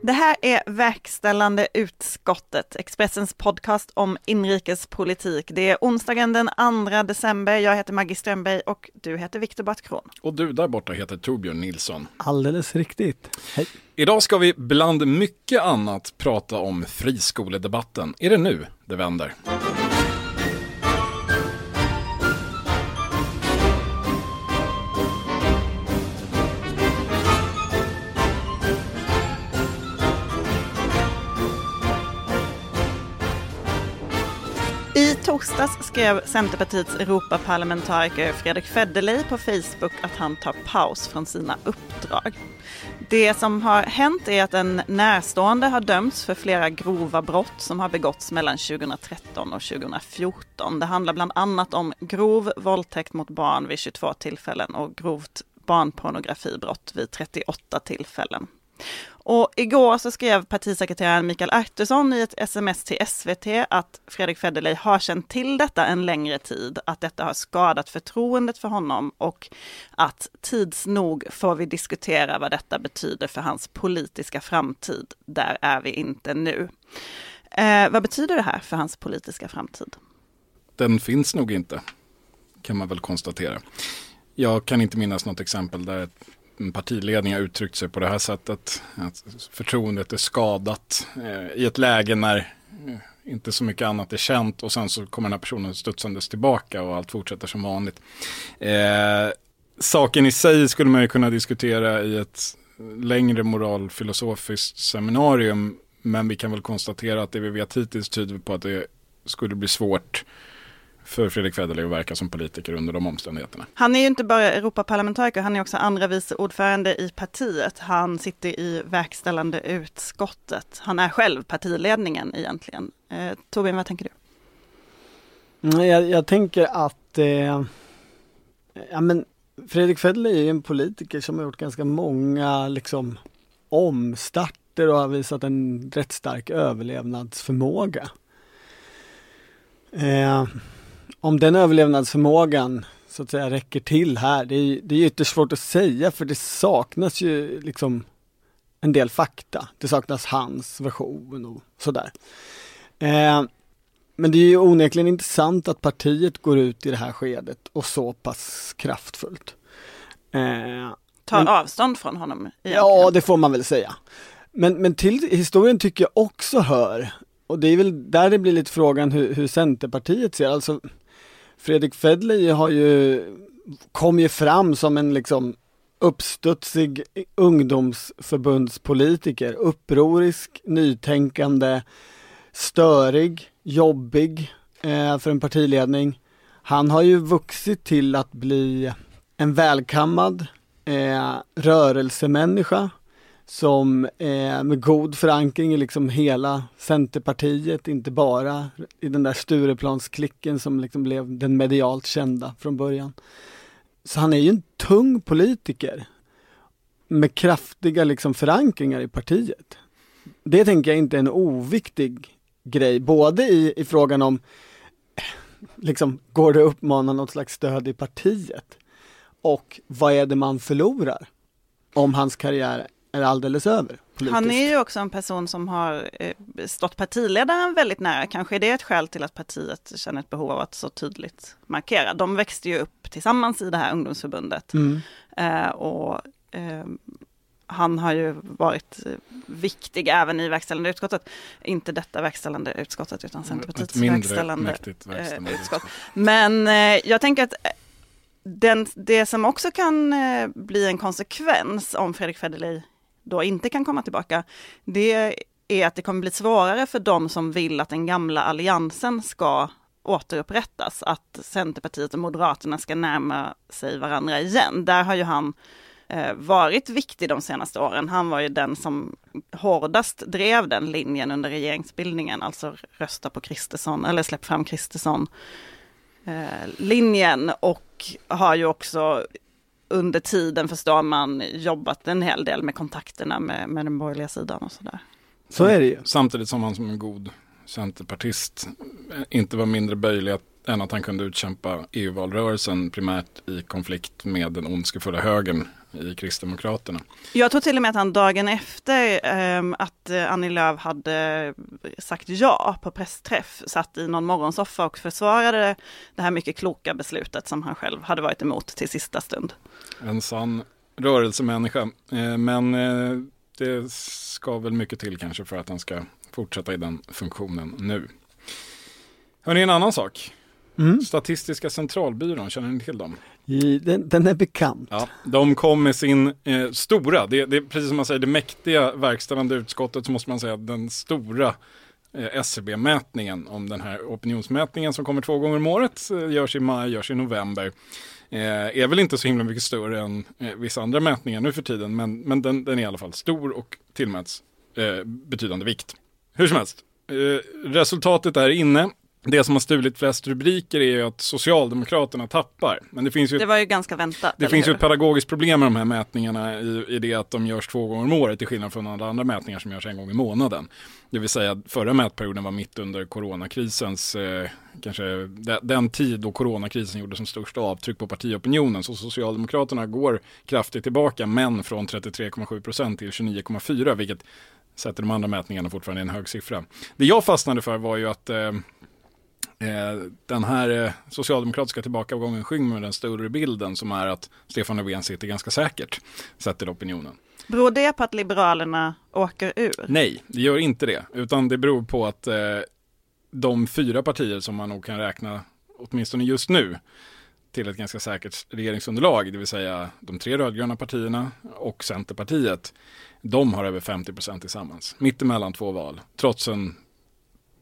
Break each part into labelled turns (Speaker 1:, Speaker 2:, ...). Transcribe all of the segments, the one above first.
Speaker 1: Det här är Verkställande utskottet, Expressens podcast om inrikespolitik. Det är onsdagen den 2 december. Jag heter Maggie Strömberg och du heter Viktor Bartkron.
Speaker 2: Och du där borta heter Torbjörn Nilsson.
Speaker 3: Alldeles riktigt. Hej.
Speaker 2: Idag ska vi bland mycket annat prata om friskoledebatten. Är det nu det vänder?
Speaker 1: I skrev Centerpartiets Europaparlamentariker Fredrik Federley på Facebook att han tar paus från sina uppdrag. Det som har hänt är att en närstående har dömts för flera grova brott som har begåtts mellan 2013 och 2014. Det handlar bland annat om grov våldtäkt mot barn vid 22 tillfällen och grovt barnpornografibrott vid 38 tillfällen. Och igår så skrev partisekreteraren Mikael Artursson i ett sms till SVT att Fredrik Federley har känt till detta en längre tid, att detta har skadat förtroendet för honom och att tids nog får vi diskutera vad detta betyder för hans politiska framtid. Där är vi inte nu. Eh, vad betyder det här för hans politiska framtid?
Speaker 2: Den finns nog inte, kan man väl konstatera. Jag kan inte minnas något exempel där partiledning har uttryckt sig på det här sättet. Att förtroendet är skadat eh, i ett läge när eh, inte så mycket annat är känt och sen så kommer den här personen studsandes tillbaka och allt fortsätter som vanligt. Eh, saken i sig skulle man ju kunna diskutera i ett längre moralfilosofiskt seminarium men vi kan väl konstatera att det vi vet hittills tyder på att det skulle bli svårt för Fredrik Federley att verka som politiker under de omständigheterna.
Speaker 1: Han är ju inte bara Europaparlamentariker, han är också andra vice ordförande i partiet. Han sitter i verkställande utskottet. Han är själv partiledningen egentligen. Eh, Torbjörn, vad tänker
Speaker 3: du? Jag, jag tänker att eh, ja, men Fredrik Federley är en politiker som har gjort ganska många liksom, omstarter och har visat en rätt stark överlevnadsförmåga. Eh, om den överlevnadsförmågan så att säga räcker till här, det är, det är ytterst svårt att säga för det saknas ju liksom en del fakta. Det saknas hans version och sådär. Eh, men det är ju onekligen intressant att partiet går ut i det här skedet och så pass kraftfullt.
Speaker 1: Eh, Tar men, avstånd från honom? Egentligen.
Speaker 3: Ja, det får man väl säga. Men, men till historien tycker jag också hör, och det är väl där det blir lite frågan hur, hur Centerpartiet ser, alltså Fredrik Fedley har ju, kom ju fram som en liksom uppstudsig ungdomsförbundspolitiker, upprorisk, nytänkande, störig, jobbig eh, för en partiledning. Han har ju vuxit till att bli en välkammad eh, rörelsemänniska som eh, med god förankring i liksom hela Centerpartiet, inte bara i den där Stureplansklicken som liksom blev den medialt kända från början. Så han är ju en tung politiker med kraftiga liksom förankringar i partiet. Det tänker jag inte är en oviktig grej, både i, i frågan om eh, liksom, går det att uppmana något slags stöd i partiet? Och vad är det man förlorar om hans karriär är alldeles över. Politiskt.
Speaker 1: Han är ju också en person som har eh, stått partiledaren väldigt nära. Kanske är det ett skäl till att partiet känner ett behov av att så tydligt markera. De växte ju upp tillsammans i det här ungdomsförbundet. Mm. Eh, och eh, han har ju varit eh, viktig även i verkställande utskottet. Inte detta verkställande utskottet utan Centerpartiets verkställande, verkställande utskott. Men eh, jag tänker att den, det som också kan eh, bli en konsekvens om Fredrik Federley då inte kan komma tillbaka, det är att det kommer bli svårare för de som vill att den gamla alliansen ska återupprättas, att Centerpartiet och Moderaterna ska närma sig varandra igen. Där har ju han eh, varit viktig de senaste åren. Han var ju den som hårdast drev den linjen under regeringsbildningen, alltså rösta på Kristersson eller släpp fram Kristersson-linjen eh, och har ju också under tiden förstår man jobbat en hel del med kontakterna med, med den borgerliga sidan och sådär.
Speaker 3: Så är det ju.
Speaker 2: Samtidigt som han som en god centerpartist inte var mindre böjlig än att han kunde utkämpa EU-valrörelsen primärt i konflikt med den ondskefulla högern i Kristdemokraterna.
Speaker 1: Jag tror till och med att han dagen efter eh, att Annie Lööf hade sagt ja på pressträff satt i någon morgonsoffa och försvarade det här mycket kloka beslutet som han själv hade varit emot till sista stund.
Speaker 2: En sann rörelsemänniska, eh, men eh, det ska väl mycket till kanske för att han ska fortsätta i den funktionen nu. Hörni, en annan sak. Mm. Statistiska centralbyrån, känner ni till dem?
Speaker 3: Den, den är bekant.
Speaker 2: Ja, de kom med sin eh, stora, det, det precis som man säger det mäktiga verkställande utskottet så måste man säga den stora eh, SCB-mätningen om den här opinionsmätningen som kommer två gånger om året, eh, görs i maj, görs i november. Eh, är väl inte så himla mycket större än eh, vissa andra mätningar nu för tiden, men, men den, den är i alla fall stor och tillmäts eh, betydande vikt. Hur som helst, eh, resultatet är inne det som har stulit flest rubriker är att Socialdemokraterna tappar. Men det, finns ju
Speaker 1: det var ju ganska väntat.
Speaker 2: Det finns hur? ju ett pedagogiskt problem med de här mätningarna i, i det att de görs två gånger om året till skillnad från alla andra mätningar som görs en gång i månaden. Det vill säga förra mätperioden var mitt under coronakrisens, eh, kanske de, den tid då coronakrisen gjorde som största avtryck på partiopinionen. Så Socialdemokraterna går kraftigt tillbaka men från 33,7 procent till 29,4 vilket sätter de andra mätningarna fortfarande i en hög siffra. Det jag fastnade för var ju att Eh, den här eh, socialdemokratiska tillbakagången skymmer den större bilden som är att Stefan Löfven sitter ganska säkert, sett till opinionen.
Speaker 1: Beror det på att Liberalerna åker ur?
Speaker 2: Nej, det gör inte det, utan det beror på att eh, de fyra partier som man nog kan räkna, åtminstone just nu, till ett ganska säkert regeringsunderlag, det vill säga de tre rödgröna partierna och Centerpartiet, de har över 50 procent tillsammans, mittemellan två val, trots en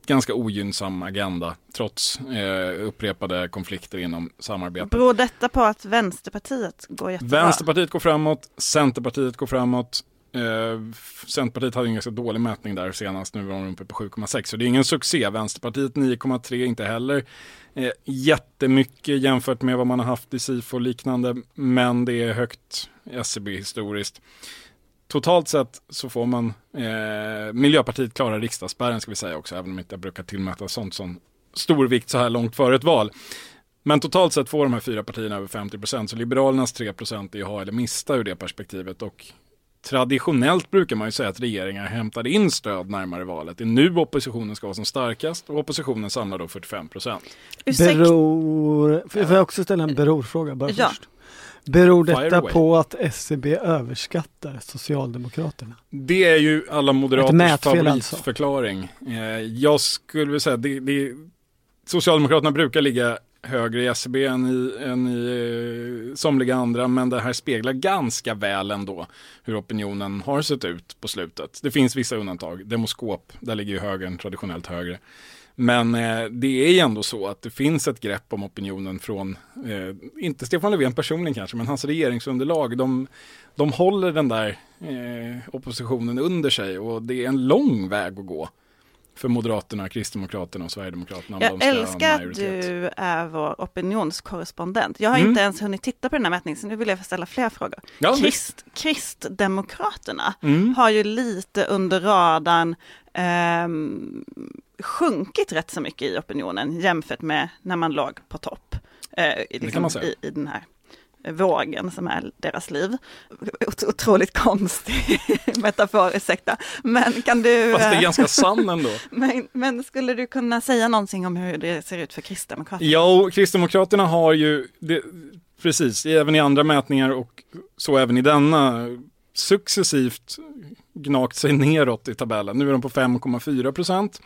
Speaker 2: ganska ogynnsam agenda trots eh, upprepade konflikter inom samarbetet.
Speaker 1: Beror detta på att Vänsterpartiet går jättebra?
Speaker 2: Vänsterpartiet går framåt, Centerpartiet går framåt. Eh, Centerpartiet hade en ganska dålig mätning där senast, nu var de uppe på 7,6 så det är ingen succé. Vänsterpartiet 9,3 inte heller eh, jättemycket jämfört med vad man har haft i SIFO och liknande, men det är högt SCB e historiskt totalt sett så får man eh, Miljöpartiet klara riksdagsspärren ska vi säga också, även om inte jag brukar tillmäta sånt som stor vikt så här långt före ett val. Men totalt sett får de här fyra partierna över 50 procent, så Liberalernas 3 procent är ha eller mista ur det perspektivet. Och traditionellt brukar man ju säga att regeringar hämtar in stöd närmare valet. Det är nu oppositionen ska vara som starkast och oppositionen samlar då 45 procent.
Speaker 3: Beror, får jag också ställa en berorfråga bara ja. först? Beror detta på att SCB e överskattar Socialdemokraterna?
Speaker 2: Det är ju alla moderaters alltså. favoritförklaring. Alltså. Jag skulle vilja säga det, det, Socialdemokraterna brukar ligga högre i SCB e än i, än i eh, somliga andra, men det här speglar ganska väl ändå hur opinionen har sett ut på slutet. Det finns vissa undantag. Demoskop, där ligger ju högern traditionellt högre. Men eh, det är ju ändå så att det finns ett grepp om opinionen från, eh, inte Stefan Löfven personligen kanske, men hans regeringsunderlag. De, de håller den där eh, oppositionen under sig och det är en lång väg att gå för Moderaterna, Kristdemokraterna och Sverigedemokraterna.
Speaker 1: Jag älskar att du är vår opinionskorrespondent. Jag har mm. inte ens hunnit titta på den här mätningen, så nu vill jag ställa fler frågor. Ja, Krist, Kristdemokraterna mm. har ju lite under radarn eh, sjunkit rätt så mycket i opinionen jämfört med när man låg på topp. Eh, liksom i, I den här vågen som är deras liv. Otroligt konstig metafor, ursäkta. Men kan du...
Speaker 2: Fast det är ganska sann ändå.
Speaker 1: men, men, skulle du kunna säga någonting om hur det ser ut för Kristdemokraterna?
Speaker 2: Ja, Kristdemokraterna har ju, det, precis, även i andra mätningar och så även i denna, successivt gnagt sig neråt i tabellen. Nu är de på 5,4 procent.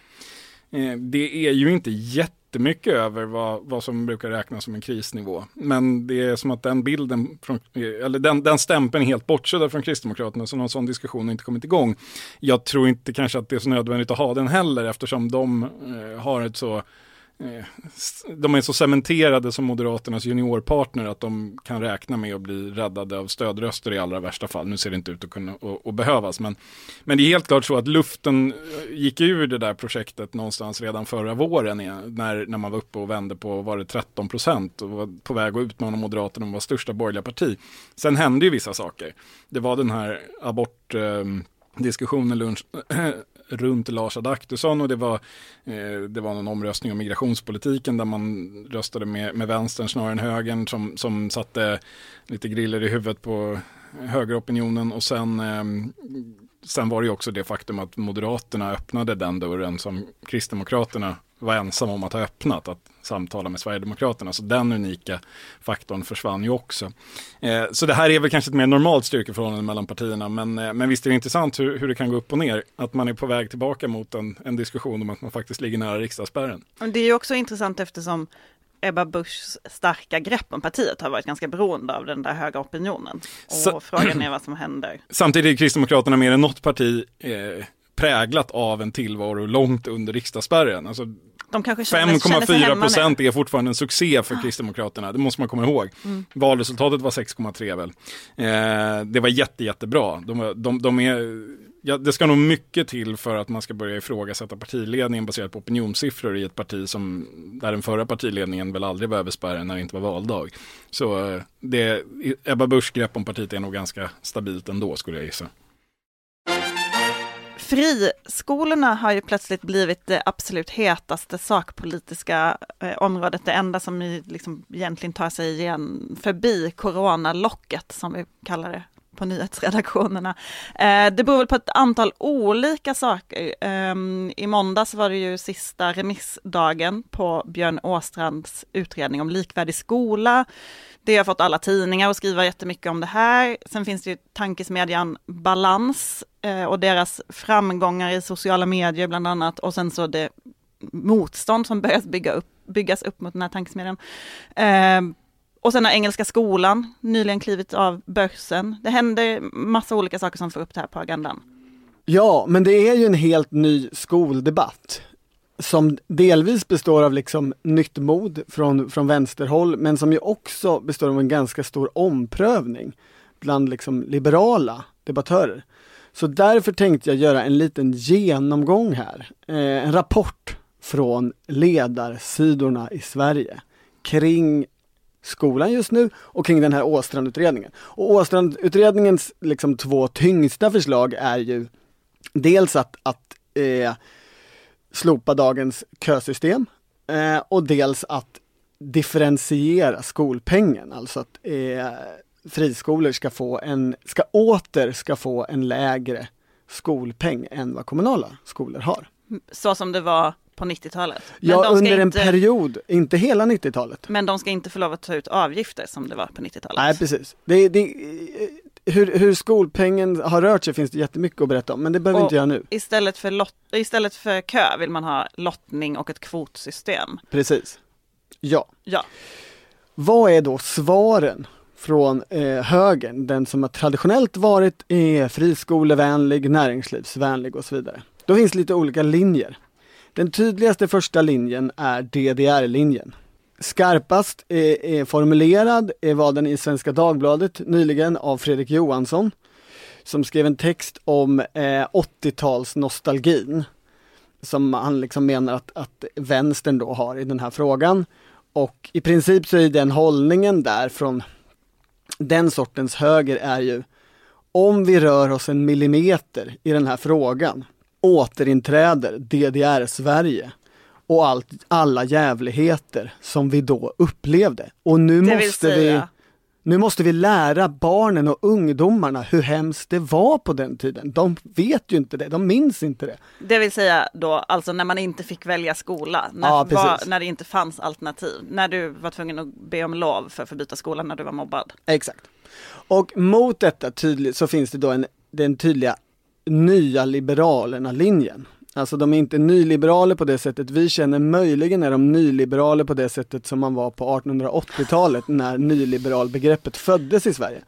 Speaker 2: Eh, det är ju inte jättemycket över vad, vad som brukar räknas som en krisnivå. Men det är som att den bilden, från, eh, eller den, den stämpeln är helt bortsedd från Kristdemokraterna, så någon sån diskussion har inte kommit igång. Jag tror inte kanske att det är så nödvändigt att ha den heller, eftersom de eh, har ett så Eh, de är så cementerade som Moderaternas juniorpartner att de kan räkna med att bli räddade av stödröster i allra värsta fall. Nu ser det inte ut att kunna och, och behövas, men, men det är helt klart så att luften eh, gick ur det där projektet någonstans redan förra våren när, när man var uppe och vände på, var det 13 procent och var på väg att utmana Moderaterna och var största borgerliga parti. Sen hände ju vissa saker. Det var den här abort eh, diskussionen lunch, eh, runt Lars Adaktusson och det var, eh, det var någon omröstning om migrationspolitiken där man röstade med, med vänstern snarare än högern som, som satte lite griller i huvudet på högeropinionen. Och sen eh, Sen var det ju också det faktum att Moderaterna öppnade den dörren som Kristdemokraterna var ensamma om att ha öppnat, att samtala med Sverigedemokraterna. Så den unika faktorn försvann ju också. Eh, så det här är väl kanske ett mer normalt styrkeförhållande mellan partierna, men, eh, men visst är det intressant hur, hur, det kan gå upp och ner. Att man är på väg tillbaka mot en, en diskussion om att man faktiskt ligger nära riksdagsspärren.
Speaker 1: Det är ju också intressant eftersom Ebba Buschs starka grepp om partiet har varit ganska beroende av den där höga opinionen. Och Så, frågan är vad som händer.
Speaker 2: Samtidigt är Kristdemokraterna mer än något parti eh, präglat av en tillvaro långt under riksdagsspärren. Alltså, 5,4 procent är fortfarande en succé för Kristdemokraterna, det måste man komma ihåg. Mm. Valresultatet var 6,3 väl. Eh, det var jätte, jättebra. De, de, de är, ja, det ska nog mycket till för att man ska börja ifrågasätta partiledningen baserat på opinionssiffror i ett parti som, där den förra partiledningen väl aldrig var över spärren när det inte var valdag. Så eh, det, Ebba Buschs grepp om partiet är nog ganska stabilt ändå skulle jag gissa.
Speaker 1: Friskolorna har ju plötsligt blivit det absolut hetaste sakpolitiska eh, området, det enda som liksom egentligen tar sig igen förbi coronalocket, som vi kallar det på nyhetsredaktionerna. Eh, det beror väl på ett antal olika saker. Eh, I måndags var det ju sista remissdagen på Björn Åstrands utredning om likvärdig skola. Det har fått alla tidningar att skriva jättemycket om det här. Sen finns det ju tankesmedjan Balans Eh, och deras framgångar i sociala medier bland annat och sen så det motstånd som börjat bygga upp, byggas upp mot den här tankesmedjan. Eh, och sen har Engelska skolan nyligen klivit av börsen. Det händer massa olika saker som får upp det här på agendan.
Speaker 3: Ja, men det är ju en helt ny skoldebatt som delvis består av liksom nytt mod från, från vänsterhåll, men som ju också består av en ganska stor omprövning bland liksom liberala debattörer. Så därför tänkte jag göra en liten genomgång här, eh, en rapport från ledarsidorna i Sverige kring skolan just nu och kring den här Åstrandutredningen. Och Åstrandutredningens liksom två tyngsta förslag är ju dels att, att eh, slopa dagens kösystem eh, och dels att differentiera skolpengen, alltså att eh, friskolor ska få en, ska åter ska få en lägre skolpeng än vad kommunala skolor har.
Speaker 1: Så som det var på 90-talet?
Speaker 3: Ja, under en inte, period, inte hela 90-talet.
Speaker 1: Men de ska inte få lov att ta ut avgifter som det var på 90-talet?
Speaker 3: Nej, precis. Det, det, hur, hur, skolpengen har rört sig finns det jättemycket att berätta om, men det behöver vi inte göra nu.
Speaker 1: Istället för, lot, istället för kö vill man ha lottning och ett kvotsystem.
Speaker 3: Precis. Ja.
Speaker 1: ja.
Speaker 3: Vad är då svaren från eh, högern, den som har traditionellt varit eh, friskolevänlig, näringslivsvänlig och så vidare? Då finns lite olika linjer. Den tydligaste första linjen är DDR-linjen. Skarpast är, är formulerad är var den i Svenska Dagbladet nyligen av Fredrik Johansson som skrev en text om eh, 80-talsnostalgin som han liksom menar att, att vänstern då har i den här frågan. Och i princip så är den hållningen där från den sortens höger är ju om vi rör oss en millimeter i den här frågan återinträder DDR-Sverige och allt, alla jävligheter som vi då upplevde. Och nu måste vi nu måste vi lära barnen och ungdomarna hur hemskt det var på den tiden. De vet ju inte det, de minns inte det.
Speaker 1: Det vill säga då alltså när man inte fick välja skola, när, ja, var, när det inte fanns alternativ, när du var tvungen att be om lov för att få byta skola när du var mobbad.
Speaker 3: Exakt. Och mot detta tydligt så finns det då en, den tydliga nya liberalerna-linjen. Alltså de är inte nyliberaler på det sättet vi känner, möjligen är de nyliberaler på det sättet som man var på 1880-talet när nyliberalbegreppet föddes i Sverige.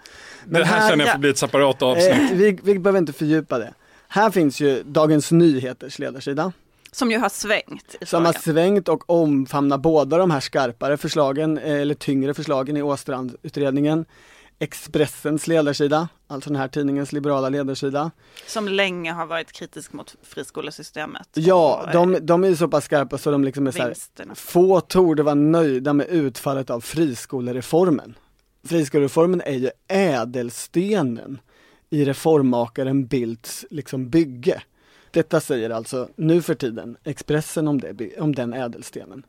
Speaker 2: Men det här, här känner jag får bli ett separat avsnitt. Eh,
Speaker 3: vi, vi behöver inte fördjupa det. Här finns ju Dagens Nyheters ledarsida.
Speaker 1: Som ju har svängt.
Speaker 3: Som har svängt och omfamnar båda de här skarpare förslagen, eh, eller tyngre förslagen i Åstrandutredningen. Expressens ledarsida, alltså den här tidningens liberala ledarsida.
Speaker 1: Som länge har varit kritisk mot friskolesystemet.
Speaker 3: Ja, de, de är så pass skarpa så de liksom är så här, få torde vara nöjda med utfallet av friskolereformen. Friskolereformen är ju ädelstenen i reformmakaren Bildts liksom bygge. Detta säger alltså nu för tiden Expressen om, det, om den ädelstenen.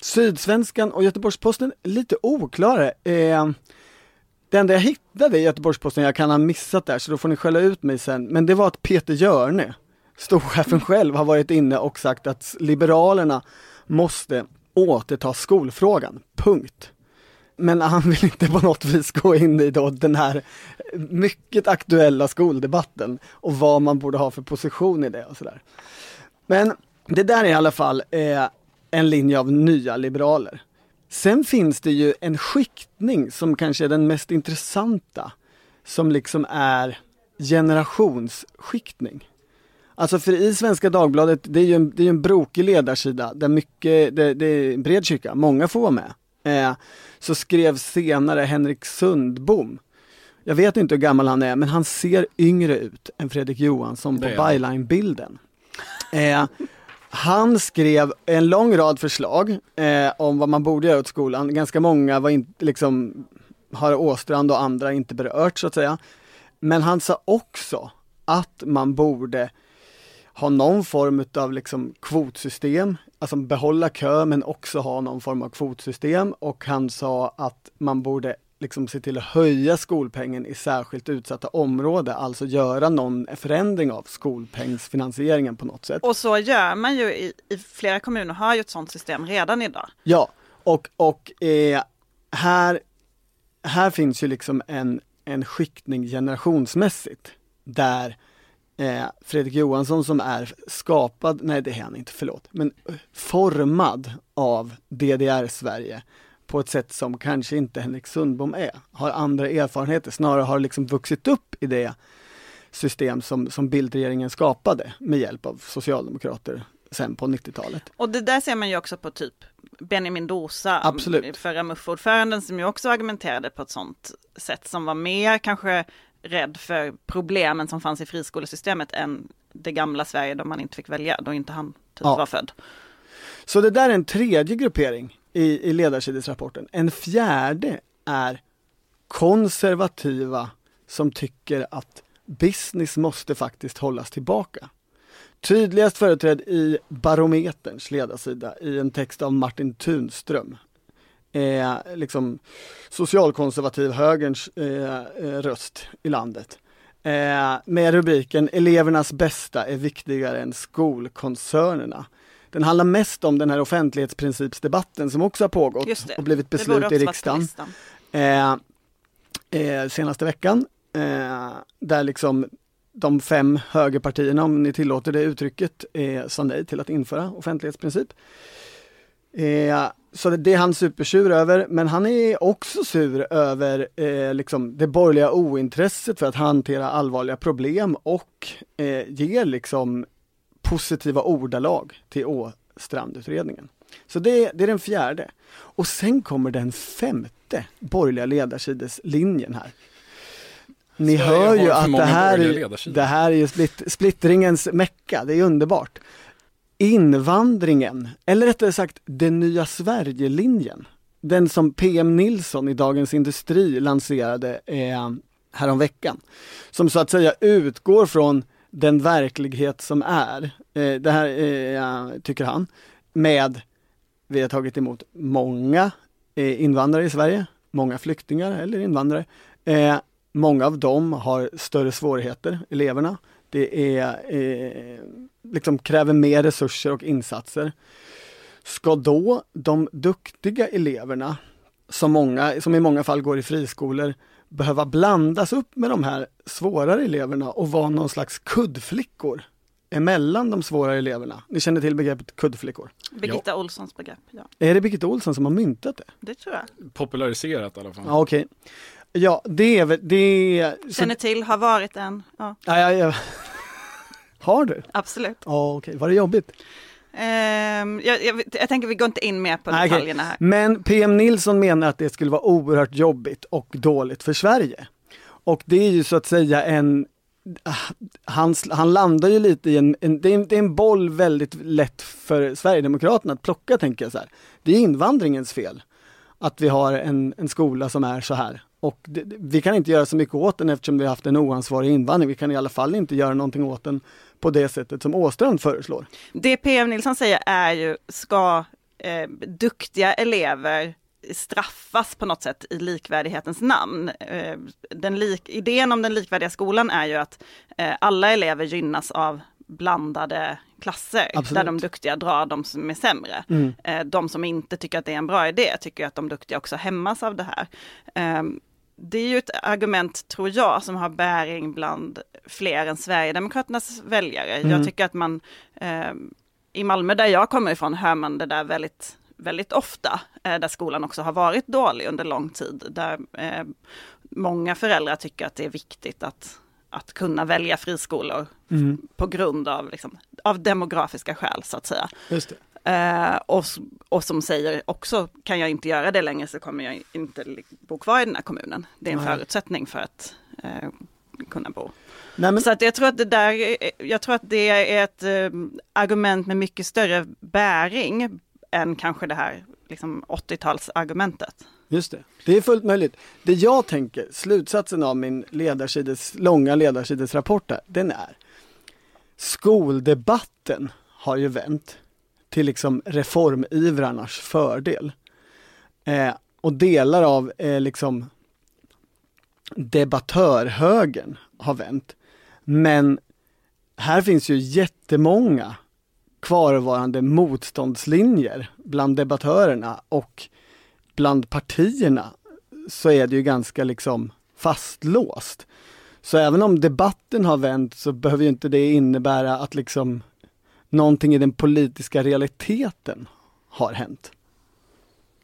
Speaker 3: Sydsvenskan och Göteborgs-Posten lite oklara. Eh, det enda jag hittade i Göteborgs-Posten, jag kan ha missat där så då får ni skälla ut mig sen, men det var att Peter Hjörne, storchefen själv, har varit inne och sagt att Liberalerna måste återta skolfrågan, punkt. Men han vill inte på något vis gå in i då den här mycket aktuella skoldebatten och vad man borde ha för position i det och sådär. Men det där är i alla fall eh, en linje av nya liberaler. Sen finns det ju en skiktning som kanske är den mest intressanta, som liksom är generationsskiktning. Alltså för i Svenska Dagbladet, det är ju en, det är en brokig ledarsida där mycket, det, det är en bred kyrka, många får vara med. Eh, så skrev senare Henrik Sundbom, jag vet inte hur gammal han är, men han ser yngre ut än Fredrik Johansson på byline-bilden. Eh, han skrev en lång rad förslag eh, om vad man borde göra åt skolan. Ganska många var inte liksom, har Åstrand och andra inte berört så att säga. Men han sa också att man borde ha någon form av liksom kvotsystem, alltså behålla kö men också ha någon form av kvotsystem och han sa att man borde liksom se till att höja skolpengen i särskilt utsatta områden, alltså göra någon förändring av skolpengsfinansieringen på något sätt.
Speaker 1: Och så gör man ju i, i flera kommuner har ju ett sådant system redan idag.
Speaker 3: Ja, och, och eh, här, här finns ju liksom en, en skiktning generationsmässigt där eh, Fredrik Johansson som är skapad, nej det är han inte, förlåt, men formad av DDR-Sverige på ett sätt som kanske inte Henrik Sundbom är, har andra erfarenheter, snarare har liksom vuxit upp i det system som, som Bildregeringen skapade med hjälp av socialdemokrater sen på 90-talet.
Speaker 1: Och det där ser man ju också på typ Benjamin Dosa,
Speaker 3: Absolut.
Speaker 1: förra MUF-ordföranden som ju också argumenterade på ett sånt sätt som var mer kanske rädd för problemen som fanns i friskolesystemet än det gamla Sverige då man inte fick välja, då inte han typ ja. var född.
Speaker 3: Så det där är en tredje gruppering i, i ledarsidesrapporten. En fjärde är konservativa som tycker att business måste faktiskt hållas tillbaka. Tydligast företrädd i Barometerns ledarsida i en text av Martin Tunström. Eh, liksom socialkonservativ högerns eh, eh, röst i landet. Eh, med rubriken Elevernas bästa är viktigare än skolkoncernerna. Den handlar mest om den här offentlighetsprincipsdebatten som också har pågått och blivit beslut i riksdagen. Eh, eh, senaste veckan. Eh, där liksom de fem högerpartierna, om ni tillåter det uttrycket, eh, sa nej till att införa offentlighetsprincip. Eh, så det är han supersur över, men han är också sur över eh, liksom det borgerliga ointresset för att hantera allvarliga problem och eh, ger liksom positiva ordalag till Åstrandutredningen. Så det, det är den fjärde. Och sen kommer den femte borgerliga ledarsideslinjen här. Ni Sverige hör ju att det här, det här är ju split, splittringens mecka, det är underbart. Invandringen, eller rättare sagt den nya Sverigelinjen. Den som PM Nilsson i Dagens Industri lanserade eh, häromveckan. Som så att säga utgår från den verklighet som är, eh, det här eh, tycker han, med vi har tagit emot många eh, invandrare i Sverige, många flyktingar eller invandrare. Eh, många av dem har större svårigheter, eleverna. Det är, eh, liksom kräver mer resurser och insatser. Ska då de duktiga eleverna, som, många, som i många fall går i friskolor, behöva blandas upp med de här svårare eleverna och vara någon slags kuddflickor emellan de svårare eleverna. Ni känner till begreppet kuddflickor?
Speaker 1: Birgitta ja. Olssons begrepp, ja.
Speaker 3: Är det Birgitta Olsson som har myntat det?
Speaker 1: Det tror jag.
Speaker 2: Populariserat i alla fall.
Speaker 3: Ja, okej. Okay. Ja, det är väl, det
Speaker 1: Känner till, har varit en. Ja.
Speaker 3: Ja, ja, ja. Har du?
Speaker 1: Absolut.
Speaker 3: Ja, okej. Okay. Var det jobbigt?
Speaker 1: Um, jag, jag, jag, tänker vi går inte in mer på detaljerna här.
Speaker 3: Men PM Nilsson menar att det skulle vara oerhört jobbigt och dåligt för Sverige. Och det är ju så att säga en han, han landar ju lite i en, en, det, är en, det är en boll väldigt lätt för Sverigedemokraterna att plocka tänker jag så här. Det är invandringens fel att vi har en, en skola som är så här. Och det, vi kan inte göra så mycket åt den eftersom vi har haft en oansvarig invandring. Vi kan i alla fall inte göra någonting åt den på det sättet som Åstrand föreslår.
Speaker 1: Det PM Nilsson säger är ju, ska eh, duktiga elever straffas på något sätt i likvärdighetens namn. Eh, den lik, idén om den likvärdiga skolan är ju att eh, alla elever gynnas av blandade klasser Absolut. där de duktiga drar de som är sämre. Mm. Eh, de som inte tycker att det är en bra idé tycker att de duktiga också hämmas av det här. Det är ju ett argument, tror jag, som har bäring bland fler än Sverigedemokraternas väljare. Mm. Jag tycker att man i Malmö där jag kommer ifrån hör man det där väldigt väldigt ofta, eh, där skolan också har varit dålig under lång tid. Där eh, många föräldrar tycker att det är viktigt att, att kunna välja friskolor mm. på grund av, liksom, av demografiska skäl så att säga.
Speaker 3: Just
Speaker 1: eh, och, och som säger också, kan jag inte göra det längre så kommer jag inte bo kvar i den här kommunen. Det är en Nej. förutsättning för att eh, kunna bo. Nej, men... Så att jag tror att det där, jag tror att det är ett eh, argument med mycket större bäring än kanske det här liksom 80-talsargumentet.
Speaker 3: Just det, det är fullt möjligt. Det jag tänker, slutsatsen av min ledarsides, långa ledarsidesrapport den är skoldebatten har ju vänt till liksom reformivrarnas fördel. Eh, och delar av eh, liksom debattörhögen har vänt. Men här finns ju jättemånga kvarvarande motståndslinjer bland debattörerna och bland partierna så är det ju ganska liksom fastlåst. Så även om debatten har vänt så behöver ju inte det innebära att liksom någonting i den politiska realiteten har hänt.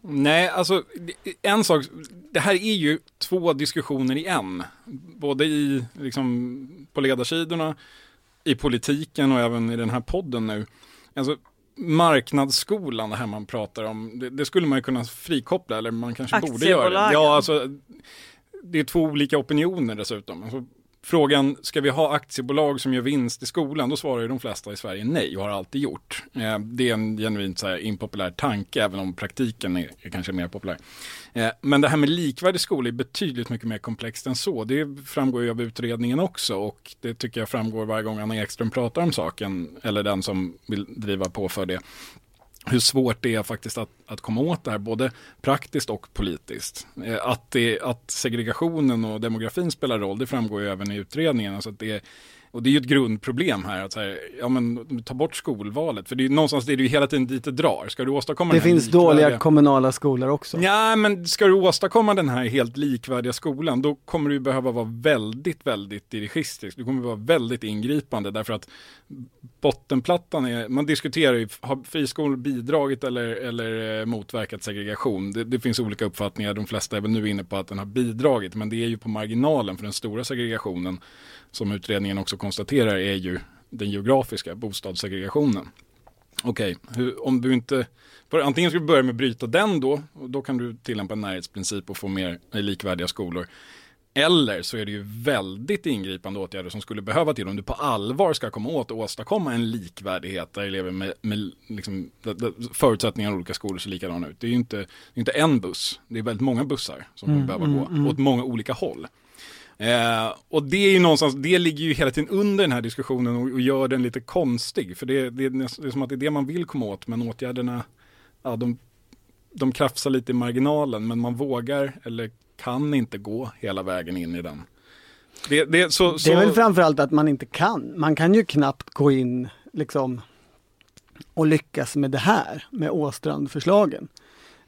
Speaker 2: Nej, alltså en sak, det här är ju två diskussioner i en. Både i, liksom, på ledarsidorna, i politiken och även i den här podden nu. Alltså, marknadsskolan, det här man pratar om, det, det, skulle man ju kunna frikoppla, eller man kanske borde göra det. Ja, alltså, det är två olika opinioner dessutom. Alltså, Frågan, ska vi ha aktiebolag som gör vinst i skolan? Då svarar ju de flesta i Sverige nej och har alltid gjort. Eh, det är en genuint så här, impopulär tanke, även om praktiken är, kanske mer populär. Eh, men det här med likvärdig skola är betydligt mycket mer komplext än så. Det framgår ju av utredningen också och det tycker jag framgår varje gång Anna Ekström pratar om saken, eller den som vill driva på för det hur svårt det är faktiskt att, att komma åt det här, både praktiskt och politiskt. Eh, att, det, att segregationen och demografin spelar roll, det framgår ju även i utredningen. Alltså att det, och det är ju ett grundproblem här, att här, ja, men, ta bort skolvalet. För det är någonstans det är ju hela tiden dit det drar. Ska du åstadkomma
Speaker 3: Det finns likvärdiga... dåliga kommunala skolor också.
Speaker 2: Ja, men ska du åstadkomma den här helt likvärdiga skolan, då kommer du behöva vara väldigt, väldigt dirigistisk. Du kommer vara väldigt ingripande därför att bottenplattan är, man diskuterar ju, har friskolor bidragit eller, eller eh, motverkat segregation? Det, det, finns olika uppfattningar, de flesta är väl nu inne på att den har bidragit, men det är ju på marginalen för den stora segregationen som utredningen också konstaterar är ju den geografiska bostadssegregationen. Okej, okay, om du inte, antingen ska du börja med att bryta den då, och då kan du tillämpa en närhetsprincip och få mer likvärdiga skolor. Eller så är det ju väldigt ingripande åtgärder som skulle behöva till om du på allvar ska komma åt och åstadkomma en likvärdighet där elever med, med liksom, förutsättningar olika skolor ser likadana ut. Det är ju inte, inte en buss, det är väldigt många bussar som mm, behöver mm, gå mm. åt många olika håll. Eh, och det är ju någonstans, det ligger ju hela tiden under den här diskussionen och, och gör den lite konstig. För det, det, det, är som att det är det man vill komma åt, men åtgärderna, ja, de, de krafsar lite i marginalen, men man vågar eller kan inte gå hela vägen in i den.
Speaker 3: Det, det, så, så... det är väl framförallt att man inte kan. Man kan ju knappt gå in liksom och lyckas med det här, med Åstrand-förslagen.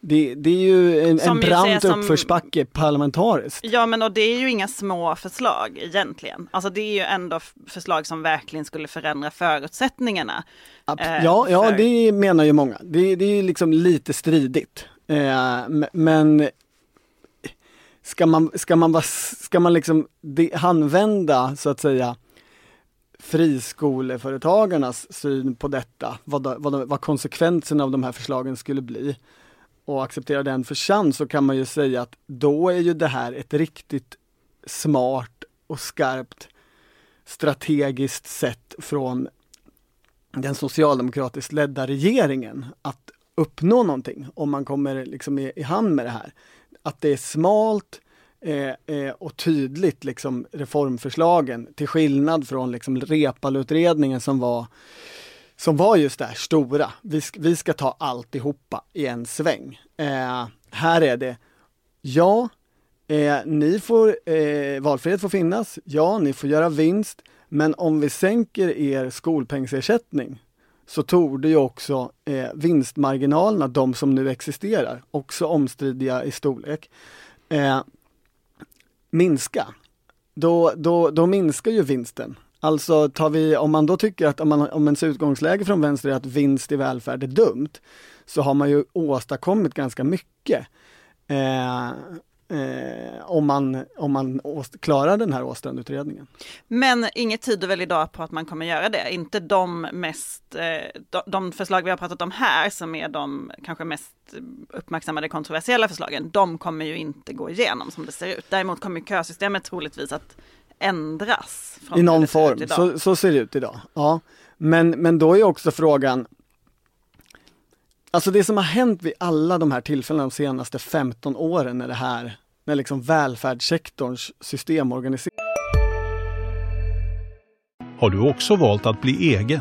Speaker 3: Det, det, är ju en, en brant som, uppförsbacke parlamentariskt.
Speaker 1: Ja men och det är ju inga små förslag egentligen. Alltså det är ju ändå förslag som verkligen skulle förändra förutsättningarna.
Speaker 3: Eh, ja, för... ja det menar ju många. Det, det är ju liksom lite stridigt. Eh, men ska man, ska man, ska man liksom använda så att säga friskoleföretagarnas syn på detta, vad, vad, vad konsekvenserna av de här förslagen skulle bli och acceptera den för sann så kan man ju säga att då är ju det här ett riktigt smart och skarpt strategiskt sätt från den socialdemokratiskt ledda regeringen att uppnå någonting om man kommer liksom i, i hand med det här. Att det är smalt eh, eh, och tydligt liksom reformförslagen till skillnad från liksom Repalutredningen som var som var just det här stora, vi, ska, vi ska ta alltihopa i en sväng. Eh, här är det, ja, eh, ni får, eh, valfrihet får finnas, ja, ni får göra vinst, men om vi sänker er skolpengsersättning så torde ju också eh, vinstmarginalerna, de som nu existerar, också omstridiga i storlek, eh, minska. Då, då, då minskar ju vinsten. Alltså tar vi, om man då tycker att om, man, om ens utgångsläge från vänster är att vinst i välfärd är dumt, så har man ju åstadkommit ganska mycket. Eh, eh, om man, om man klarar den här Åstrandutredningen.
Speaker 1: Men inget tyder väl idag på att man kommer göra det? Inte de mest, eh, de, de förslag vi har pratat om här som är de kanske mest uppmärksammade kontroversiella förslagen, de kommer ju inte gå igenom som det ser ut. Däremot kommer kösystemet troligtvis att ändras.
Speaker 3: I någon form, så, så ser det ut idag. Ja. Men, men då är också frågan, Alltså det som har hänt vid alla de här tillfällena de senaste 15 åren när det här, när liksom välfärdssektorns system organiseras.
Speaker 4: Har du också valt att bli egen?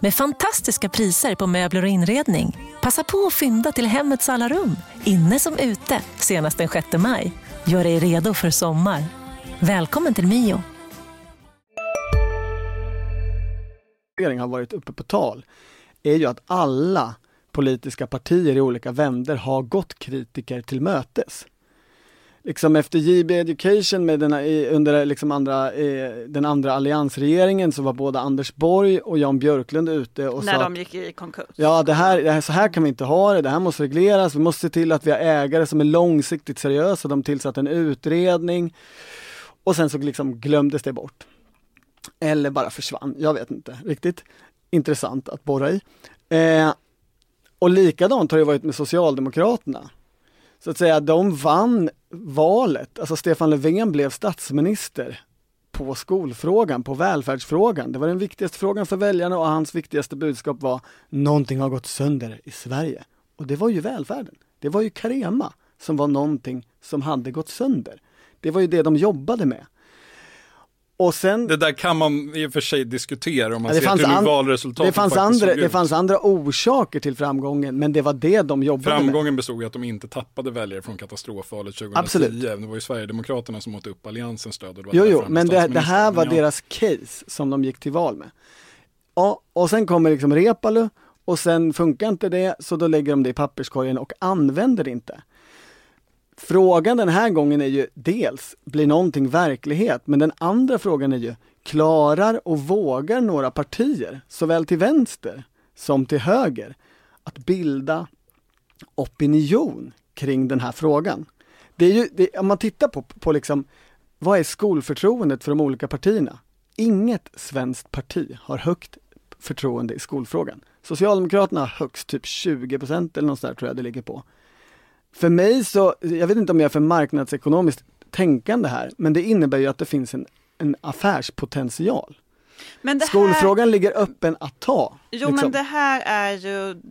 Speaker 5: med fantastiska priser på möbler och inredning. Passa på att fynda till hemmets alla rum, inne som ute, senast den 6 maj. Gör dig redo för sommar. Välkommen till Mio.
Speaker 3: har varit uppe på tal är ju att alla politiska partier i olika vänder har gått kritiker till mötes liksom efter JB Education med den, under liksom andra, den andra alliansregeringen så var både Anders Borg och Jan Björklund ute och
Speaker 1: När
Speaker 3: sa
Speaker 1: de gick i konkurs?
Speaker 3: Ja, det här, det här, så här kan vi inte ha det, det här måste regleras, vi måste se till att vi har ägare som är långsiktigt seriösa, de tillsatte en utredning och sen så liksom glömdes det bort. Eller bara försvann, jag vet inte riktigt. Intressant att borra i. Eh, och likadant har det varit med Socialdemokraterna så att säga, de vann valet. Alltså Stefan Löfven blev statsminister på skolfrågan, på välfärdsfrågan. Det var den viktigaste frågan för väljarna och hans viktigaste budskap var någonting har gått sönder i Sverige. Och det var ju välfärden. Det var ju Carema som var någonting som hade gått sönder. Det var ju det de jobbade med. Och sen,
Speaker 2: det där kan man i och för sig diskutera om man ser till hur valresultatet
Speaker 3: det fanns, andra, det fanns andra orsaker till framgången, men det var det de jobbade
Speaker 2: Framgången med. Framgången bestod i att de inte tappade väljare från katastrofvalet 2010. Absolut. Det var ju Sverigedemokraterna som åt upp Alliansens stöd. Och det
Speaker 3: jo, jo, men det, det, här var ja. deras case som de gick till val med. Ja, och sen kommer liksom Repalu och sen funkar inte det, så då lägger de det i papperskorgen och använder det inte. Frågan den här gången är ju dels, blir någonting verklighet? Men den andra frågan är ju, klarar och vågar några partier, såväl till vänster som till höger, att bilda opinion kring den här frågan? Det är ju, det, om man tittar på, på liksom, vad är skolförtroendet för de olika partierna? Inget svenskt parti har högt förtroende i skolfrågan. Socialdemokraterna har högst typ 20 procent eller något sådär tror jag det ligger på. För mig så, jag vet inte om jag är för marknadsekonomiskt tänkande här, men det innebär ju att det finns en, en affärspotential. Men här... Skolfrågan ligger öppen att ta.
Speaker 1: Jo liksom. men det här är ju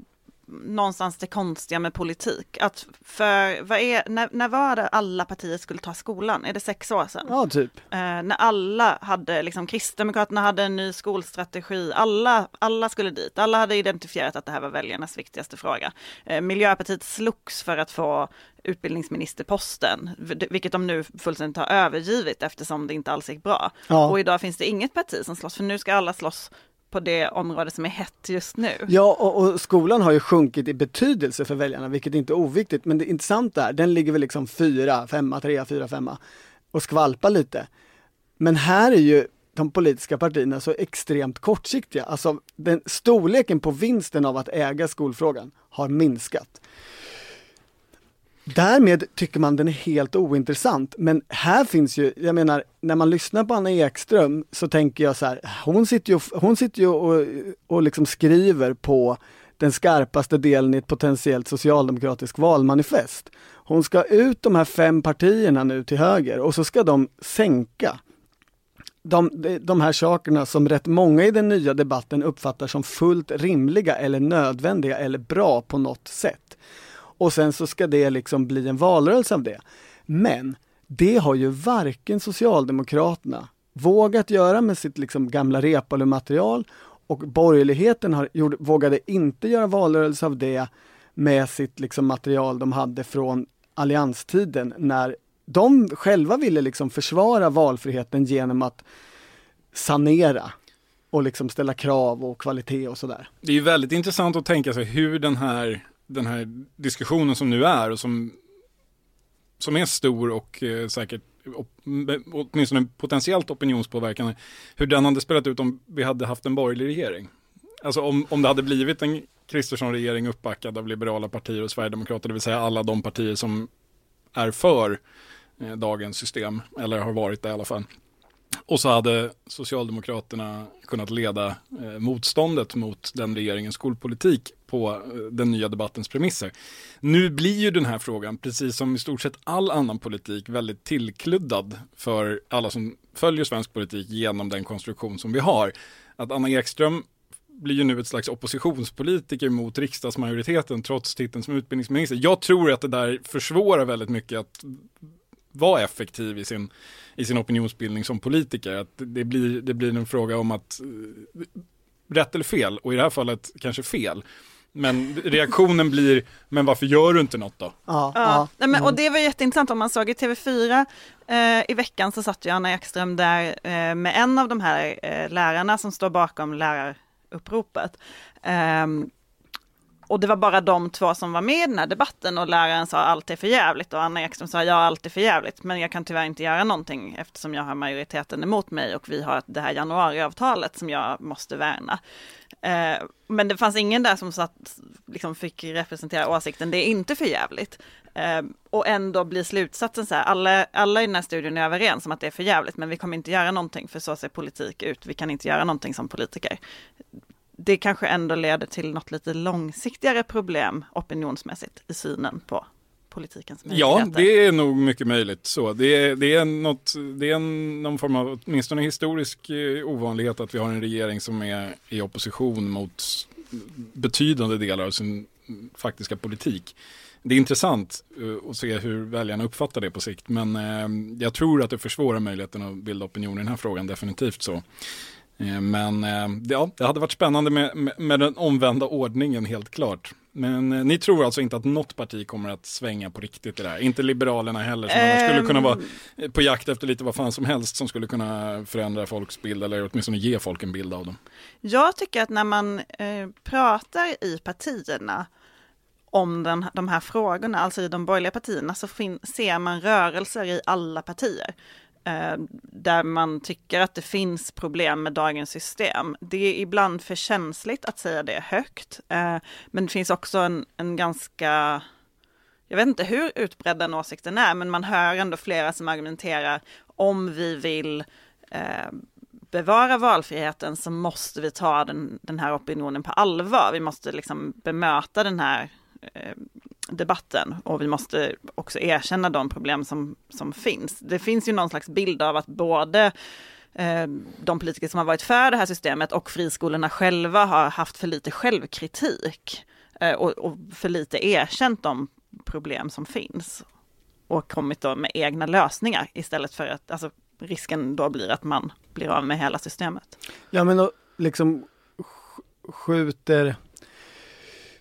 Speaker 1: någonstans det konstiga med politik. Att för, vad är, när, när var det alla partier skulle ta skolan? Är det sex år sedan?
Speaker 3: Ja, typ.
Speaker 1: Eh, när alla hade, liksom Kristdemokraterna hade en ny skolstrategi, alla, alla skulle dit, alla hade identifierat att det här var väljarnas viktigaste fråga. Eh, Miljöpartiet slogs för att få utbildningsministerposten, vilket de nu fullständigt har övergivit eftersom det inte alls gick bra. Ja. Och idag finns det inget parti som slåss, för nu ska alla slåss på det område som är hett just nu.
Speaker 3: Ja, och, och, skolan har ju sjunkit i betydelse för väljarna, vilket inte är oviktigt. Men det intressanta är, den ligger väl liksom fyra, femma, trea, fyra, femma och skvalpar lite. Men här är ju de politiska partierna så extremt kortsiktiga. Alltså den storleken på vinsten av att äga skolfrågan har minskat. Därmed tycker man den är helt ointressant. Men här finns ju, jag menar, när man lyssnar på Anna Ekström så tänker jag så här, hon sitter ju, hon sitter ju och, och liksom skriver på den skarpaste delen i ett potentiellt socialdemokratiskt valmanifest. Hon ska ut de här fem partierna nu till höger och så ska de sänka de, de här sakerna som rätt många i den nya debatten uppfattar som fullt rimliga eller nödvändiga eller bra på något sätt. Och sen så ska det liksom bli en valrörelse av det. Men det har ju varken Socialdemokraterna vågat göra med sitt liksom gamla Reepalu-material och borgerligheten har, gjorde, vågade inte göra valrörelse av det med sitt liksom material de hade från allianstiden när de själva ville liksom försvara valfriheten genom att sanera och liksom ställa krav och kvalitet och sådär.
Speaker 2: Det är ju väldigt intressant att tänka sig hur den här, den här diskussionen som nu är och som, som är stor och eh, säkert åtminstone potentiellt opinionspåverkande, hur den hade spelat ut om vi hade haft en borgerlig regering. Alltså om, om det hade blivit en Kristersson-regering uppbackad av liberala partier och Sverigedemokrater, det vill säga alla de partier som är för eh, dagens system, eller har varit det i alla fall. Och så hade Socialdemokraterna kunnat leda eh, motståndet mot den regeringens skolpolitik på eh, den nya debattens premisser. Nu blir ju den här frågan, precis som i stort sett all annan politik, väldigt tillkluddad för alla som följer svensk politik genom den konstruktion som vi har. Att Anna Ekström blir ju nu ett slags oppositionspolitiker mot riksdagsmajoriteten trots titeln som utbildningsminister. Jag tror att det där försvårar väldigt mycket att vara effektiv i sin, i sin opinionsbildning som politiker. Att det, blir, det blir en fråga om att eh, rätt eller fel, och i det här fallet kanske fel. Men reaktionen blir, men varför gör du inte något då?
Speaker 1: Ja, ja. Nej, men, och det var jätteintressant om man såg i TV4 eh, i veckan så satt ju Anna Ekström där eh, med en av de här eh, lärarna som står bakom läraruppropet. Um, och det var bara de två som var med i den här debatten och läraren sa allt är för jävligt och Anna Ekström sa ja allt är för jävligt men jag kan tyvärr inte göra någonting eftersom jag har majoriteten emot mig och vi har det här januariavtalet som jag måste värna. Eh, men det fanns ingen där som satt, liksom fick representera åsikten. Det är inte för jävligt. Eh, och ändå blir slutsatsen så här, alla, alla i den här studien är överens om att det är för jävligt men vi kommer inte göra någonting för så ser politik ut, vi kan inte göra någonting som politiker. Det kanske ändå leder till något lite långsiktigare problem opinionsmässigt i synen på politikens
Speaker 2: möjligheter. Ja, det är nog mycket möjligt så. Det är, det är, något, det är någon form av, åtminstone historisk eh, ovanlighet att vi har en regering som är i opposition mot betydande delar av sin faktiska politik. Det är intressant uh, att se hur väljarna uppfattar det på sikt, men uh, jag tror att det försvårar möjligheten att bilda opinion i den här frågan, definitivt så. Eh, men eh, ja, det hade varit spännande med, med, den omvända ordningen helt klart. Men eh, ni tror alltså inte att något parti kommer att svänga på riktigt i det här? Inte Liberalerna heller, som um... skulle kunna vara ehm. på jakt efter lite vad fan som helst som skulle kunna förändra folks bild eller åtminstone ge folk en bild av dem.
Speaker 1: Jag tycker att när man eh, pratar i partierna om den, de här frågorna, alltså i de borgerliga partierna, så fin, ser man rörelser i alla partier. Eh, där man tycker att det finns problem med dagens system. Det är ibland för känsligt att säga det högt, eh, men det finns också en, en ganska jag vet inte hur utbredd den åsikten är, men man hör ändå flera som argumenterar om vi vill eh, bevara valfriheten så måste vi ta den, den här opinionen på allvar. Vi måste liksom bemöta den här eh, debatten och vi måste också erkänna de problem som, som finns. Det finns ju någon slags bild av att både eh, de politiker som har varit för det här systemet och friskolorna själva har haft för lite självkritik eh, och, och, för lite erkänt de problem som finns och kommit då med egna lösningar istället för att, alltså risken då blir att man blir av med hela systemet.
Speaker 3: Ja men då liksom skjuter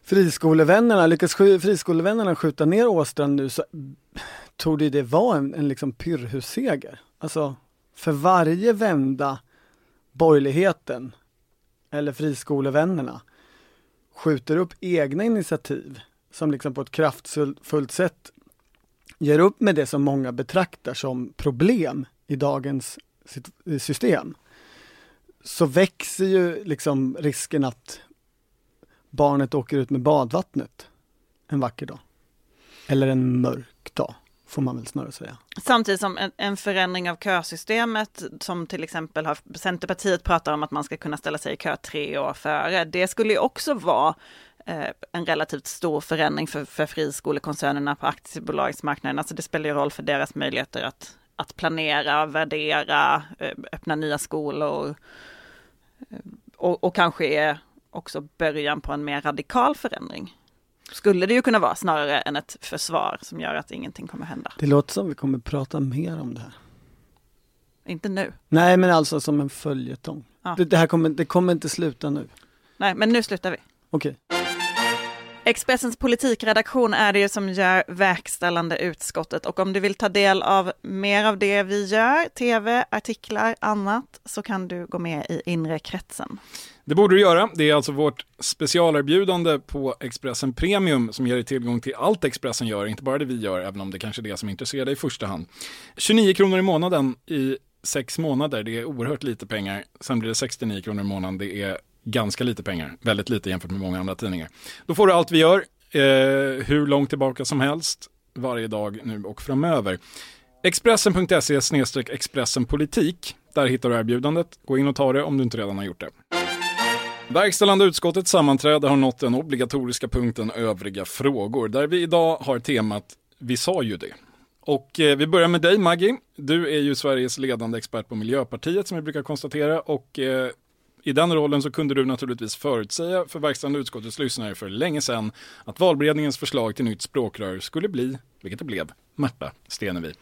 Speaker 3: friskolevännerna, lyckas friskolevännerna skjuta ner Åstrand nu så tog det vara en, en liksom pyrrhusseger. Alltså för varje vända borgerligheten eller friskolevännerna skjuter upp egna initiativ som liksom på ett kraftfullt sätt ger upp med det som många betraktar som problem i dagens system så växer ju liksom risken att barnet åker ut med badvattnet en vacker dag. Eller en mörk dag, får man väl snarare säga.
Speaker 1: Samtidigt som en, en förändring av kösystemet, som till exempel har Centerpartiet pratar om att man ska kunna ställa sig i kö tre år före, det skulle ju också vara eh, en relativt stor förändring för, för friskolekoncernerna på aktiebolagsmarknaden. Alltså det spelar ju roll för deras möjligheter att, att planera, värdera, eh, öppna nya skolor. Eh, och, och kanske är också början på en mer radikal förändring. Skulle det ju kunna vara snarare än ett försvar som gör att ingenting kommer hända.
Speaker 3: Det låter som vi kommer prata mer om det här.
Speaker 1: Inte nu.
Speaker 3: Nej men alltså som en följetong.
Speaker 1: Ja.
Speaker 3: Det, det här kommer, det kommer inte sluta nu.
Speaker 1: Nej, men nu slutar vi.
Speaker 3: Okej.
Speaker 1: Expressens politikredaktion är det ju som gör verkställande utskottet och om du vill ta del av mer av det vi gör, tv, artiklar, annat, så kan du gå med i inre kretsen.
Speaker 2: Det borde du göra. Det är alltså vårt specialerbjudande på Expressen Premium som ger dig tillgång till allt Expressen gör, inte bara det vi gör, även om det kanske är det som intresserar dig i första hand. 29 kronor i månaden i sex månader, det är oerhört lite pengar. Sen blir det 69 kronor i månaden, det är ganska lite pengar, väldigt lite jämfört med många andra tidningar. Då får du allt vi gör, eh, hur långt tillbaka som helst, varje dag nu och framöver. Expressen.se Expressen politik, där hittar du erbjudandet. Gå in och ta det om du inte redan har gjort det. Verkställande utskottets sammanträde har nått den obligatoriska punkten övriga frågor, där vi idag har temat Vi sa ju det. Och eh, vi börjar med dig Maggie. Du är ju Sveriges ledande expert på Miljöpartiet som vi brukar konstatera och eh, i den rollen så kunde du naturligtvis förutsäga för verkställande utskottets lyssnare för länge sedan att valberedningens förslag till nytt språkrör skulle bli, vilket det blev, Märta Stenevi.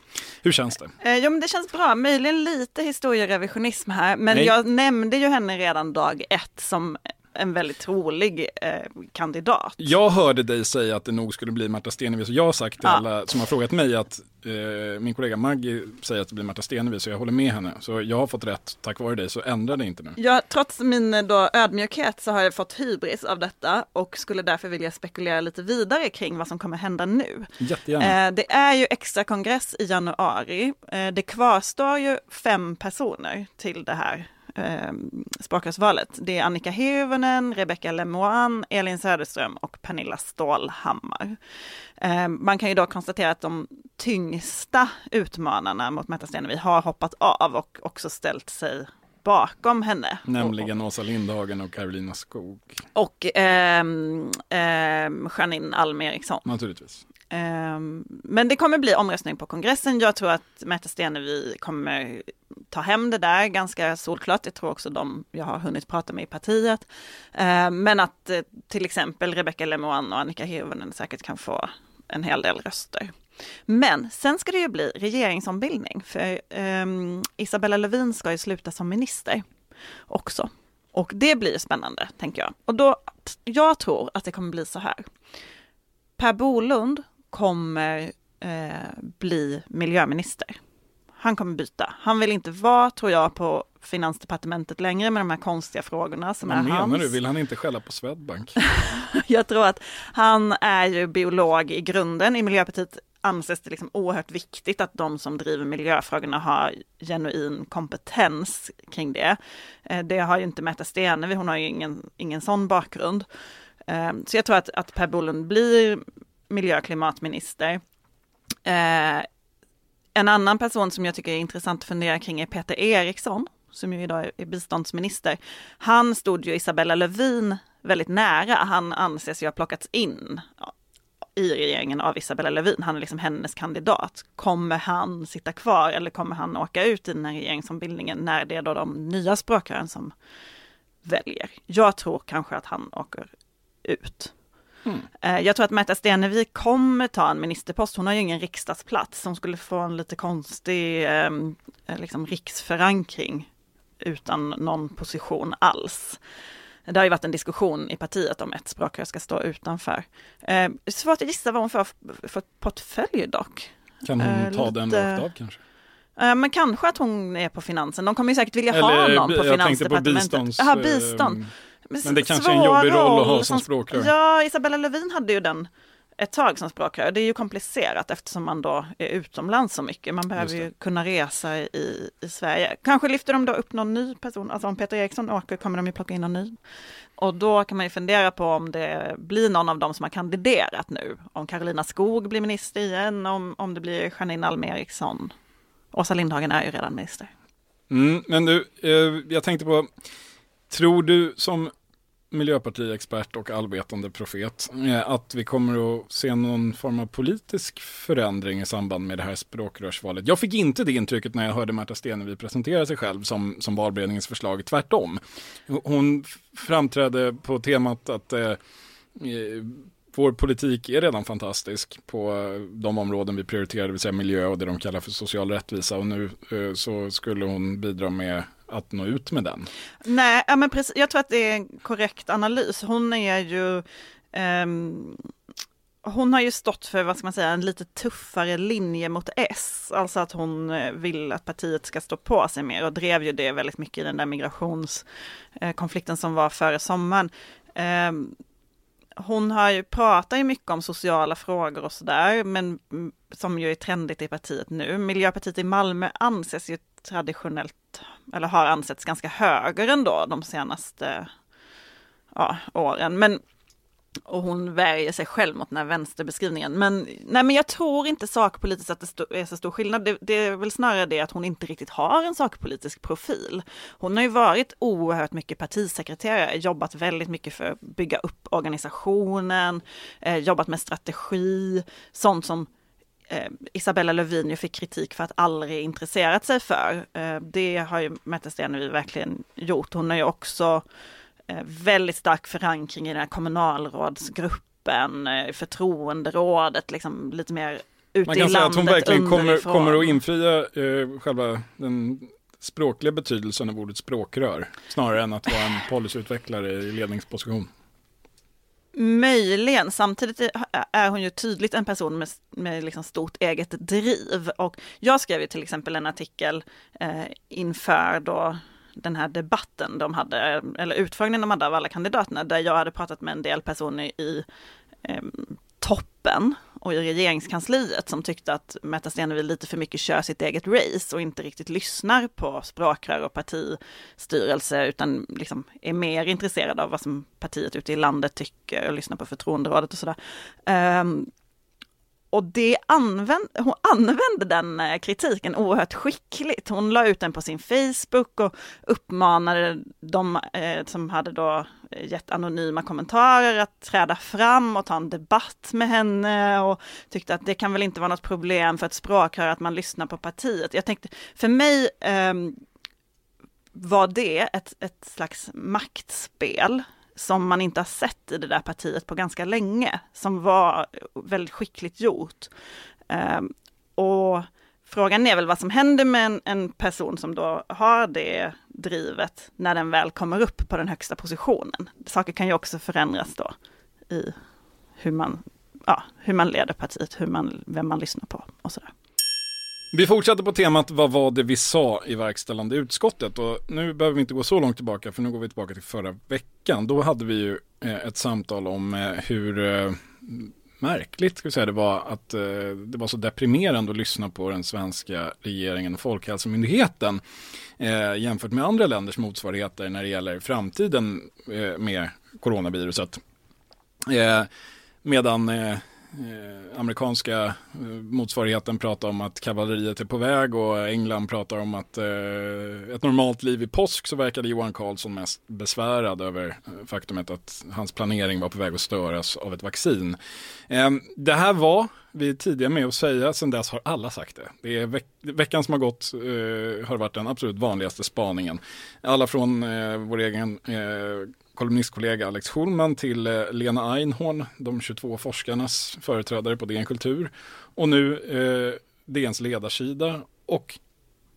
Speaker 2: Hur känns det?
Speaker 1: Eh, jo, men det känns bra. Möjligen lite historierevisionism här, men
Speaker 2: Nej.
Speaker 1: jag nämnde ju henne redan dag ett som en väldigt trolig eh, kandidat.
Speaker 2: Jag hörde dig säga att det nog skulle bli Märta Stenevi, så jag har sagt till
Speaker 1: Ja.
Speaker 2: alla som har frågat mig att eh, min kollega Maggie säger att det blir Märta Stenevi, så jag håller med henne. Så jag har fått rätt tack vare dig, så ändra det inte nu.
Speaker 1: Ja, trots min eh, då ödmjukhet så har jag fått hybris av detta och skulle därför vilja spekulera lite vidare kring vad som kommer hända nu.
Speaker 2: Jättegärna.
Speaker 1: Eh, det är ju extra kongress i januari. Eh, det kvarstår ju fem personer till det här eh, språkrörsvalet. Det är Annika Hirvonen, Rebecka Lemoine, Elin Söderström och Pernilla Stålhammar. Eh, man kan ju då konstatera att de tyngsta utmanarna mot Märta Stenevi har hoppat av och också ställt sig bakom henne.
Speaker 2: Nämligen Åsa Lindhagen och Carolina Skog,
Speaker 1: Och ehm, ehm, Janine Alm Eriksson.
Speaker 2: naturligtvis.
Speaker 1: Ehm, men det kommer bli omröstning på kongressen. Jag tror att Märta Stenevi kommer ta hem det där ganska solklart. Jag tror också de jag har hunnit prata med i partiet. Ehm, men att eh, till exempel Rebecca Lemoine och Annika Hirvonen säkert kan få en hel del röster. Men sen ska det ju bli regeringsombildning för ehm, Isabella Lövin ska ju sluta som minister också. Och det blir spännande, tänker jag. Och då, jag tror att det kommer bli så här. Per Bolund kommer eh, bli miljöminister. Han kommer byta. Han vill inte vara, tror jag, på Finansdepartementet längre med de här konstiga frågorna som
Speaker 2: Vad
Speaker 1: är
Speaker 2: menar
Speaker 1: hans.
Speaker 2: du? Vill han inte skälla på Swedbank?
Speaker 1: Jag tror att han är ju biolog i grunden. I Miljöpartiet anses det liksom oerhört viktigt att de som driver miljöfrågorna har genuin kompetens kring det. Eh, Det har ju inte Märta Stenevi, hon har ju ingen, ingen sån bakgrund. Eh, Så jag tror att, att Per Bolund blir miljö och klimatminister. Eh, En annan person som jag tycker är intressant att fundera kring är Peter Eriksson, som ju idag är- biståndsminister. Han stod ju Isabella Lövin väldigt nära. Han anses ju ha plockats in i regeringen av Isabella Lövin. Han är liksom hennes kandidat. Kommer han sitta kvar eller kommer han åka ut i den här regeringsombildningen när det är då de nya språkrören som väljer? Jag tror kanske att han åker ut. Eh, Jag tror att Märta Stenevi kommer ta en ministerpost. Hon har ju ingen riksdagsplats. Hon skulle få en lite konstig eh, liksom riksförankring utan någon position alls. Det har ju varit en diskussion i partiet om ett språkrör ska stå utanför. Eh, svårt att gissa vad hon får för portfölj dock.
Speaker 2: Kan hon
Speaker 1: Eh,
Speaker 2: ta den
Speaker 1: lite-
Speaker 2: rakt av kanske?
Speaker 1: Eh, men kanske att hon är på finansen. De kommer ju säkert vilja ha
Speaker 2: Eller,
Speaker 1: någon på
Speaker 2: jag tänkte på
Speaker 1: finansdepartementet.
Speaker 2: bistånds...
Speaker 1: Jaha,
Speaker 2: eh,
Speaker 1: bistånd.
Speaker 2: Men det
Speaker 1: s-
Speaker 2: kanske är en jobbig roll att ha som språkrör.
Speaker 1: Ja, Isabella Lövin hade ju den ett tag som språkrör. Det är ju komplicerat eftersom man då är utomlands så mycket. Man behöver ju kunna resa i, i Sverige. Kanske lyfter de då upp någon ny person. Alltså om Peter Eriksson åker kommer de ju plocka in någon ny. Och då kan man ju fundera på om det blir någon av dem som har kandiderat nu. Om Carolina Skog blir minister igen, om, om det blir Janine Alm Eriksson. Åsa Lindhagen är ju redan minister.
Speaker 2: Mm, men du, eh, jag tänkte på, tror du som miljöpartiexpert och allvetande profet, eh, att vi kommer att se någon form av politisk förändring i samband med det här språkrörsvalet. Jag fick inte det intrycket när jag hörde Märta Stenevi presentera sig själv som, som valberedningens förslag, tvärtom. Hon framträdde på temat att eh, eh vår politik är redan fantastisk på eh, de områden vi prioriterar, det vill säga miljö och det de kallar för social rättvisa. Och nu eh, så skulle hon bidra med att nå ut med den.
Speaker 1: Nej, ja, men precis, jag tror att det är en korrekt analys. Hon är ju um hon har ju stått för, vad ska man säga, en lite tuffare linje mot S. Alltså att hon eh, vill att partiet ska stå på sig mer och drev ju det väldigt mycket i den där migrationskonflikten som var före sommaren. Ehm, hon har ju pratat ju mycket om sociala frågor och sådär, men som ju är trendigt i partiet nu. Miljöpartiet i Malmö anses ju traditionellt, eller har ansetts ganska höger ändå de senaste ja, åren. Men och hon värjer sig själv mot den här vänsterbeskrivningen. Men, nej, men jag tror inte sakpolitiskt att det är så stor skillnad. Det, det, är väl snarare det att hon inte riktigt har en sakpolitisk profil. Hon har ju varit oerhört mycket partisekreterare, jobbat väldigt mycket för att bygga upp organisationen, eh, jobbat med strategi, sånt som eh, Isabella Lövin ju fick kritik för att aldrig intresserat sig för. Eh, det har ju Märta Stenevi verkligen gjort. Hon har ju också väldigt stark förankring i den här kommunalrådsgruppen, eh, förtroenderådet, liksom lite mer ute
Speaker 2: Man kan
Speaker 1: i
Speaker 2: säga
Speaker 1: landet
Speaker 2: att hon verkligen kommer, kommer att infria eh, själva den språkliga betydelsen av ordet språkrör, snarare än att vara en policyutvecklare i ledningsposition.
Speaker 1: Möjligen, samtidigt är hon ju tydligt en person med, med liksom stort eget driv. Och jag skrev ju till exempel en artikel eh, inför då den här debatten de hade, eller utfrågningen de hade av alla kandidaterna, där jag hade pratat med en del personer i eh, toppen och i regeringskansliet som tyckte att Märta Stenevi lite för mycket kör sitt eget race och inte riktigt lyssnar på språkrör och partistyrelse utan liksom är mer intresserad av vad som partiet ute i landet tycker och lyssnar på förtroenderådet och sådär. Um, och det använd, hon använde den eh, kritiken oerhört skickligt. Hon la ut den på sin Facebook och uppmanade de eh, som hade då eh, gett anonyma kommentarer att träda fram och ta en debatt med henne och tyckte att det kan väl inte vara något problem för ett språkrör att man lyssnar på partiet. Jag tänkte, för mig eh, var det ett, ett slags maktspel som man inte har sett i det där partiet på ganska länge, som var väldigt skickligt gjort. Um, och frågan är väl vad som händer med en, en, person som då har det drivet när den väl kommer upp på den högsta positionen. Saker kan ju också förändras då i hur man, ja, hur man leder partiet, hur man, vem man lyssnar på och sådär.
Speaker 2: Vi fortsätter på temat vad var det vi sa i verkställande utskottet och nu behöver vi inte gå så långt tillbaka för nu går vi tillbaka till förra veckan. Då hade vi ju eh, ett samtal om eh, hur eh, märkligt ska vi säga, det var att det var så deprimerande att lyssna på den svenska regeringen och Folkhälsomyndigheten jämfört med andra länders motsvarigheter när det gäller framtiden med coronaviruset. medan Eh, amerikanska eh, motsvarigheten pratar om att kavalleriet är på väg och England pratar om att eh, ett normalt liv i påsk så verkade Johan Carlsson mest besvärad över eh, faktumet att hans planering var på väg att störas av ett vaccin. Eh, det här var vi är tidiga med att säga, sen dess har alla sagt det. det är veck veckan som har gått eh, har varit den absolut vanligaste spaningen. Alla från eh, vår egen eh, kolumnistkollega Alex Schulman till eh, Lena Einhorn, de 22 forskarnas företrädare på DN Kultur. Och nu eh, DNs ledarsida och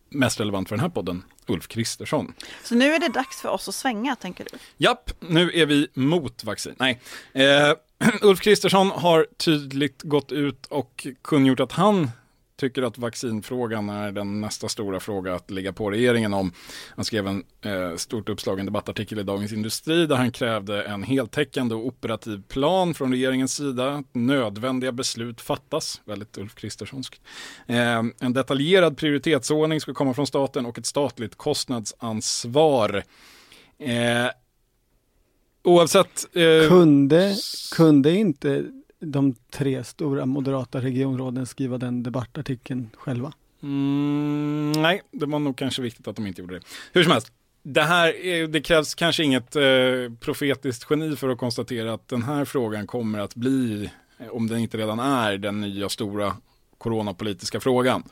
Speaker 2: mest relevant för den här podden, Ulf Kristersson.
Speaker 1: Så nu är det dags för oss att svänga, tänker du?
Speaker 2: Japp, nu är vi mot vaccin. Nej. Eh, Ulf Kristersson har tydligt gått ut och kungjort att han tycker att vaccinfrågan är den nästa stora fråga att ligga på regeringen om. Han skrev en eh, stort uppslagen debattartikel i Dagens Industri där han krävde en heltäckande och operativ plan från regeringens sida. Nödvändiga beslut fattas, väldigt Ulf Kristerssonskt. Eh, en detaljerad prioritetsordning ska komma från staten och ett statligt kostnadsansvar. Eh, oavsett...
Speaker 3: Eh, kunde, kunde inte de tre stora moderata regionråden skriva den debattartikeln själva?
Speaker 2: Mm, nej, det var nog kanske viktigt att de inte gjorde det. Hur som helst, Det här är, det krävs kanske inget eh, profetiskt geni för att konstatera att den här frågan kommer att bli, eh, om den inte redan är, den nya stora coronapolitiska frågan.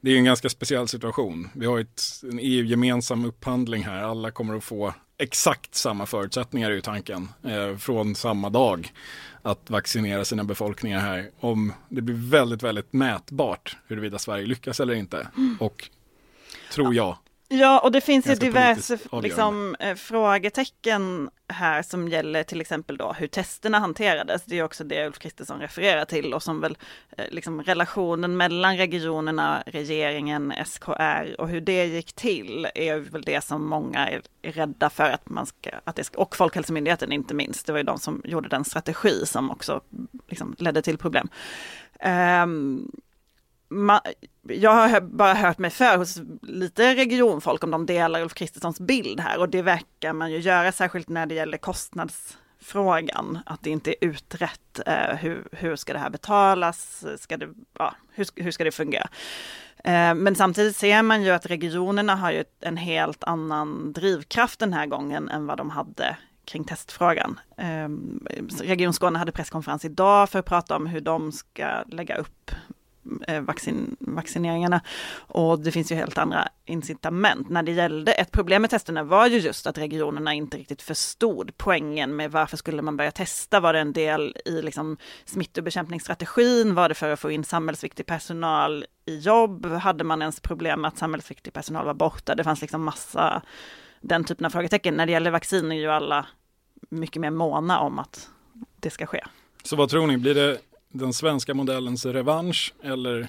Speaker 2: Det är en ganska speciell situation. Vi har ett, en EU-gemensam upphandling här. Alla kommer att få exakt samma förutsättningar i tanken eh, från samma dag att vaccinera sina befolkningar här. Om det blir väldigt, väldigt mätbart huruvida Sverige lyckas eller inte. Och tror jag,
Speaker 1: Ja, och det finns ju diverse liksom, eh, frågetecken här som gäller till exempel då hur testerna hanterades. Det är också det Ulf Kristersson refererar till och som väl eh, liksom relationen mellan regionerna, regeringen, SKR och hur det gick till är väl det som många är rädda för att man ska, att det ska, och Folkhälsomyndigheten inte minst, det var ju de som gjorde den strategi som också liksom ledde till problem. Ma, jag har bara hört mig för hos lite regionfolk om de delar Ulf Kristerssons bild här och det verkar man ju göra särskilt när det gäller kostnadsfrågan. Att det inte är utrett eh, hur, hur ska det här betalas, ska det, ja, hur, hur ska det fungera? Eh, Men samtidigt ser man ju att regionerna har ju en helt annan drivkraft den här gången än vad de hade kring testfrågan. Eh, Region Skåne hade presskonferens idag för att prata om hur de ska lägga upp Eh, vaccin, vaccineringarna. Och det finns ju helt andra incitament. När det gällde, ett problem med testerna var ju just att regionerna inte riktigt förstod poängen med varför skulle man börja testa? Var det en del i liksom smittobekämpningsstrategin? Var det för att få in samhällsviktig personal i jobb? Hade man ens problem med att samhällsviktig personal var borta? Det fanns liksom massa den typen av frågetecken. När det gäller vaccin är ju alla mycket mer måna om att det ska ske.
Speaker 2: Så vad tror ni, blir det den svenska modellens revansch eller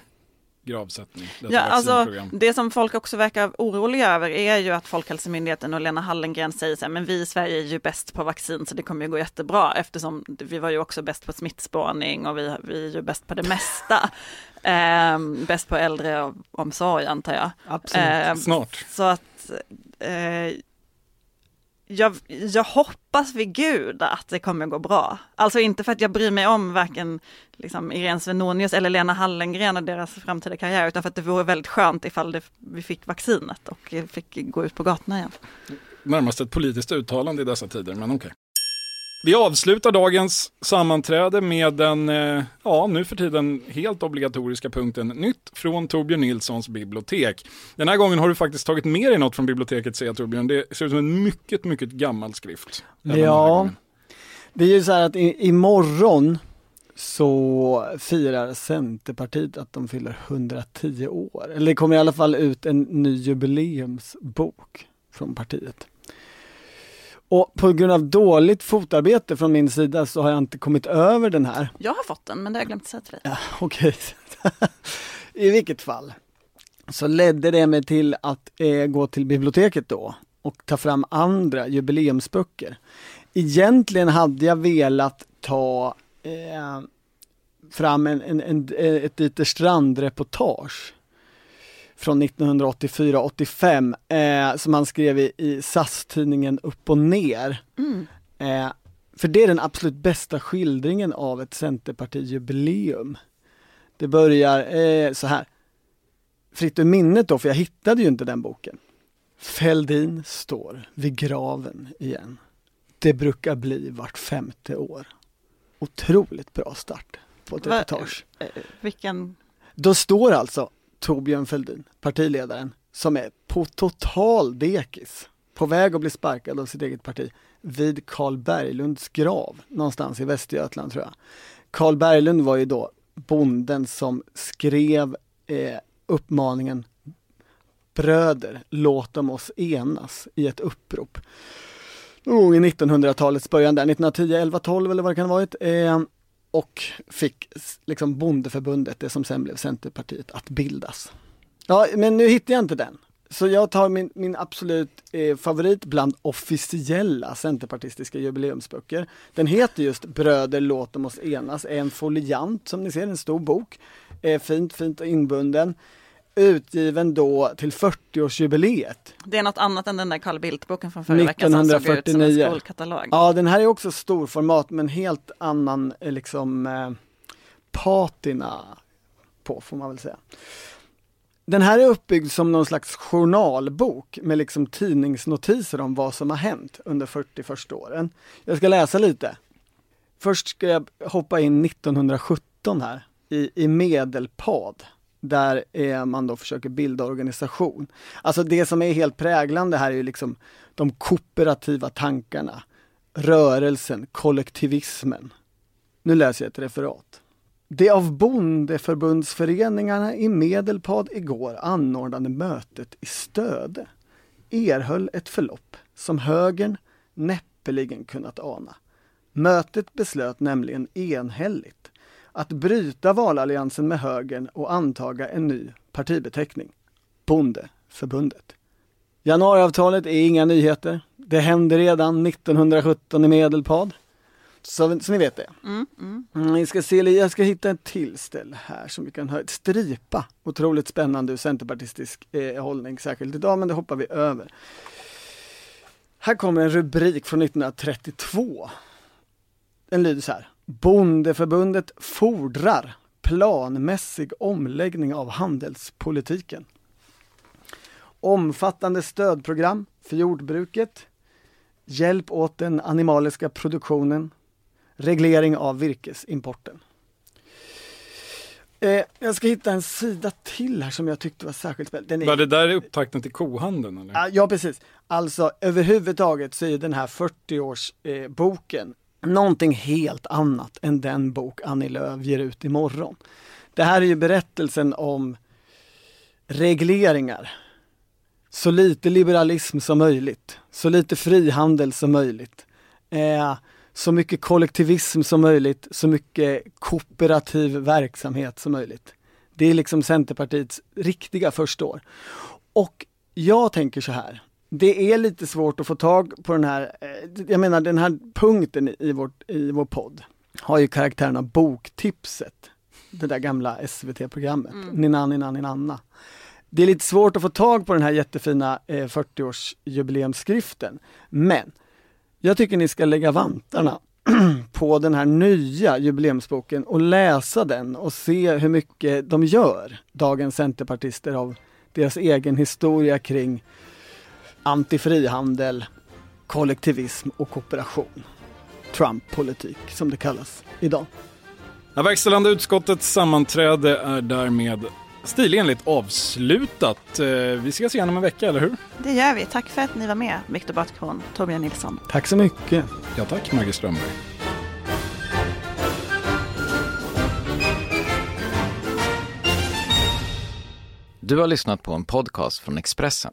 Speaker 2: gravsättning?
Speaker 1: Ja, alltså det som folk också verkar oroliga över är ju att Folkhälsomyndigheten och Lena Hallengren säger så här, men vi i Sverige är ju bäst på vaccin så det kommer ju gå jättebra eftersom vi var ju också bäst på smittspårning och vi, vi är ju bäst på det mesta. Ehm, bäst på äldreomsorg antar jag.
Speaker 3: Absolut.
Speaker 1: Ehm,
Speaker 2: Snart.
Speaker 1: Så att eh, jag, jag hoppas vid gud att det kommer gå bra. Alltså inte för att jag bryr mig om varken liksom, Irene Svenonius eller Lena Hallengren och deras framtida karriär, utan för att det vore väldigt skönt ifall det, vi fick vaccinet och fick gå ut på gatorna igen.
Speaker 2: Närmast ett politiskt uttalande i dessa tider, men okej. Vi avslutar dagens sammanträde med den, eh, ja nu för tiden helt obligatoriska punkten Nytt från Torbjörn Nilssons bibliotek. Den här gången har du faktiskt tagit med dig något från biblioteket ser jag Torbjörn. Det ser ut som en mycket, mycket gammal skrift.
Speaker 3: Ja, det är ju så här att i, imorgon så firar Centerpartiet att de fyller 110 år. Eller det kommer i alla fall ut en ny jubileumsbok från partiet. Och på grund av dåligt fotarbete från min sida så har jag inte kommit över den här.
Speaker 1: Jag har fått den, men det har jag glömt säga till dig.
Speaker 3: Ja, okej. I vilket fall så ledde det mig till att eh, gå till biblioteket då och ta fram andra jubileumsböcker. Egentligen hade jag velat ta eh, fram en, en, en, ett Dieter Strand-reportage från 1984-85 eh, som han skrev i, i SAS-tidningen Upp och ner.
Speaker 1: Mm.
Speaker 3: Eh, för det är den absolut bästa skildringen av ett Centerpartijubileum. Det börjar eh, så här. Fritt ur minnet då, för jag hittade ju inte den boken. Fälldin står vid graven igen. Det brukar bli vart femte år. Otroligt bra start på ett
Speaker 1: Va-
Speaker 3: reportage.
Speaker 1: Eh, vilken,
Speaker 3: Då står alltså Torbjörn Fälldin, partiledaren, som är på total dekis, på väg att bli sparkad av sitt eget parti, vid Karl Berglunds grav, någonstans i Västergötland tror jag. Karl Berglund var ju då bonden som skrev eh, uppmaningen Bröder, låt dem oss enas i ett upprop. Någon gång i 1900-talets början där, 1910, 11, 12 eller vad det kan ha varit. Eh, och fick liksom bondeförbundet, det som sen blev Centerpartiet, att bildas. Ja, men nu hittar jag inte den. Så jag tar min, min absolut eh, favorit bland officiella centerpartistiska jubileumsböcker. Den heter just Bröder låt dem oss enas, är en foliant som ni ser, en stor bok. Eh, fint, fint inbunden. Utgiven då till 40-årsjubileet.
Speaker 1: det är något annat än den där Carl Bildt-boken från förra veckan som såg ut som en
Speaker 3: 1949.
Speaker 1: skolkatalog.
Speaker 3: Ja, den här är också storformat men helt annan eh, liksom eh, patina på får man väl säga. Den här är uppbyggd som någon slags journalbok med liksom tidningsnotiser om vad som har hänt under 41 åren. Jag ska läsa lite. Först ska jag hoppa in 1917 här i, i Medelpad där eh, man då försöker bilda organisation. Alltså det som är helt präglande här är ju liksom de kooperativa tankarna, rörelsen, kollektivismen. Nu läser jag ett referat. Det av bondeförbundsföreningarna i Medelpad igår anordnade mötet i Stöde erhöll ett förlopp som högern näppeligen kunnat ana. Mötet beslöt nämligen enhälligt att bryta valalliansen med högern och antaga en ny partibeteckning. Bondeförbundet. Januariavtalet är inga nyheter. Det hände redan 1917 i Medelpad. Så, så ni vet det.
Speaker 1: Mm, mm.
Speaker 3: Mm, jag, ska se, jag ska hitta ett till ställe här som vi kan höra. Stripa, otroligt spännande ur centerpartistisk eh, hållning, särskilt idag, men det hoppar vi över. Här kommer en rubrik från 1932. Den lyder så här. Bondeförbundet fordrar planmässig omläggning av handelspolitiken. Omfattande stödprogram för jordbruket, hjälp åt den animaliska produktionen, reglering av virkesimporten. Eh, jag ska hitta en sida till här som jag tyckte var särskilt spännande.
Speaker 2: Var det där upptakten till kohandeln? Eller?
Speaker 3: Ja, ja, precis. Alltså överhuvudtaget så är den här 40-årsboken eh, någonting helt annat än den bok Annie Lööf ger ut imorgon. Det här är ju berättelsen om regleringar. Så lite liberalism som möjligt, så lite frihandel som möjligt. Eh, så mycket kollektivism som möjligt, så mycket kooperativ verksamhet som möjligt. Det är liksom Centerpartiets riktiga första år. Och jag tänker så här, det är lite svårt att få tag på den här, eh, jag menar den här punkten i, vårt, i vår podd har ju karaktären av boktipset. Det där gamla SVT-programmet, mm. Nina Nina Ninanna. Det är lite svårt att få tag på den här jättefina eh, 40-årsjubileumsskriften. Men jag tycker ni ska lägga vantarna på den här nya jubileumsboken och läsa den och se hur mycket de gör, dagens centerpartister, av deras egen historia kring antifrihandel, kollektivism och kooperation. Trump-politik som det kallas idag.
Speaker 2: Ja, verkställande utskottets sammanträde är därmed stilenligt avslutat. Eh, vi ses igen om en vecka, eller hur?
Speaker 1: Det gör vi. Tack för att ni var med, Viktor Bartkron, Torbjörn Nilsson.
Speaker 3: Tack så mycket.
Speaker 2: Ja, tack Maggie Strömberg.
Speaker 6: Du har lyssnat på en podcast från Expressen.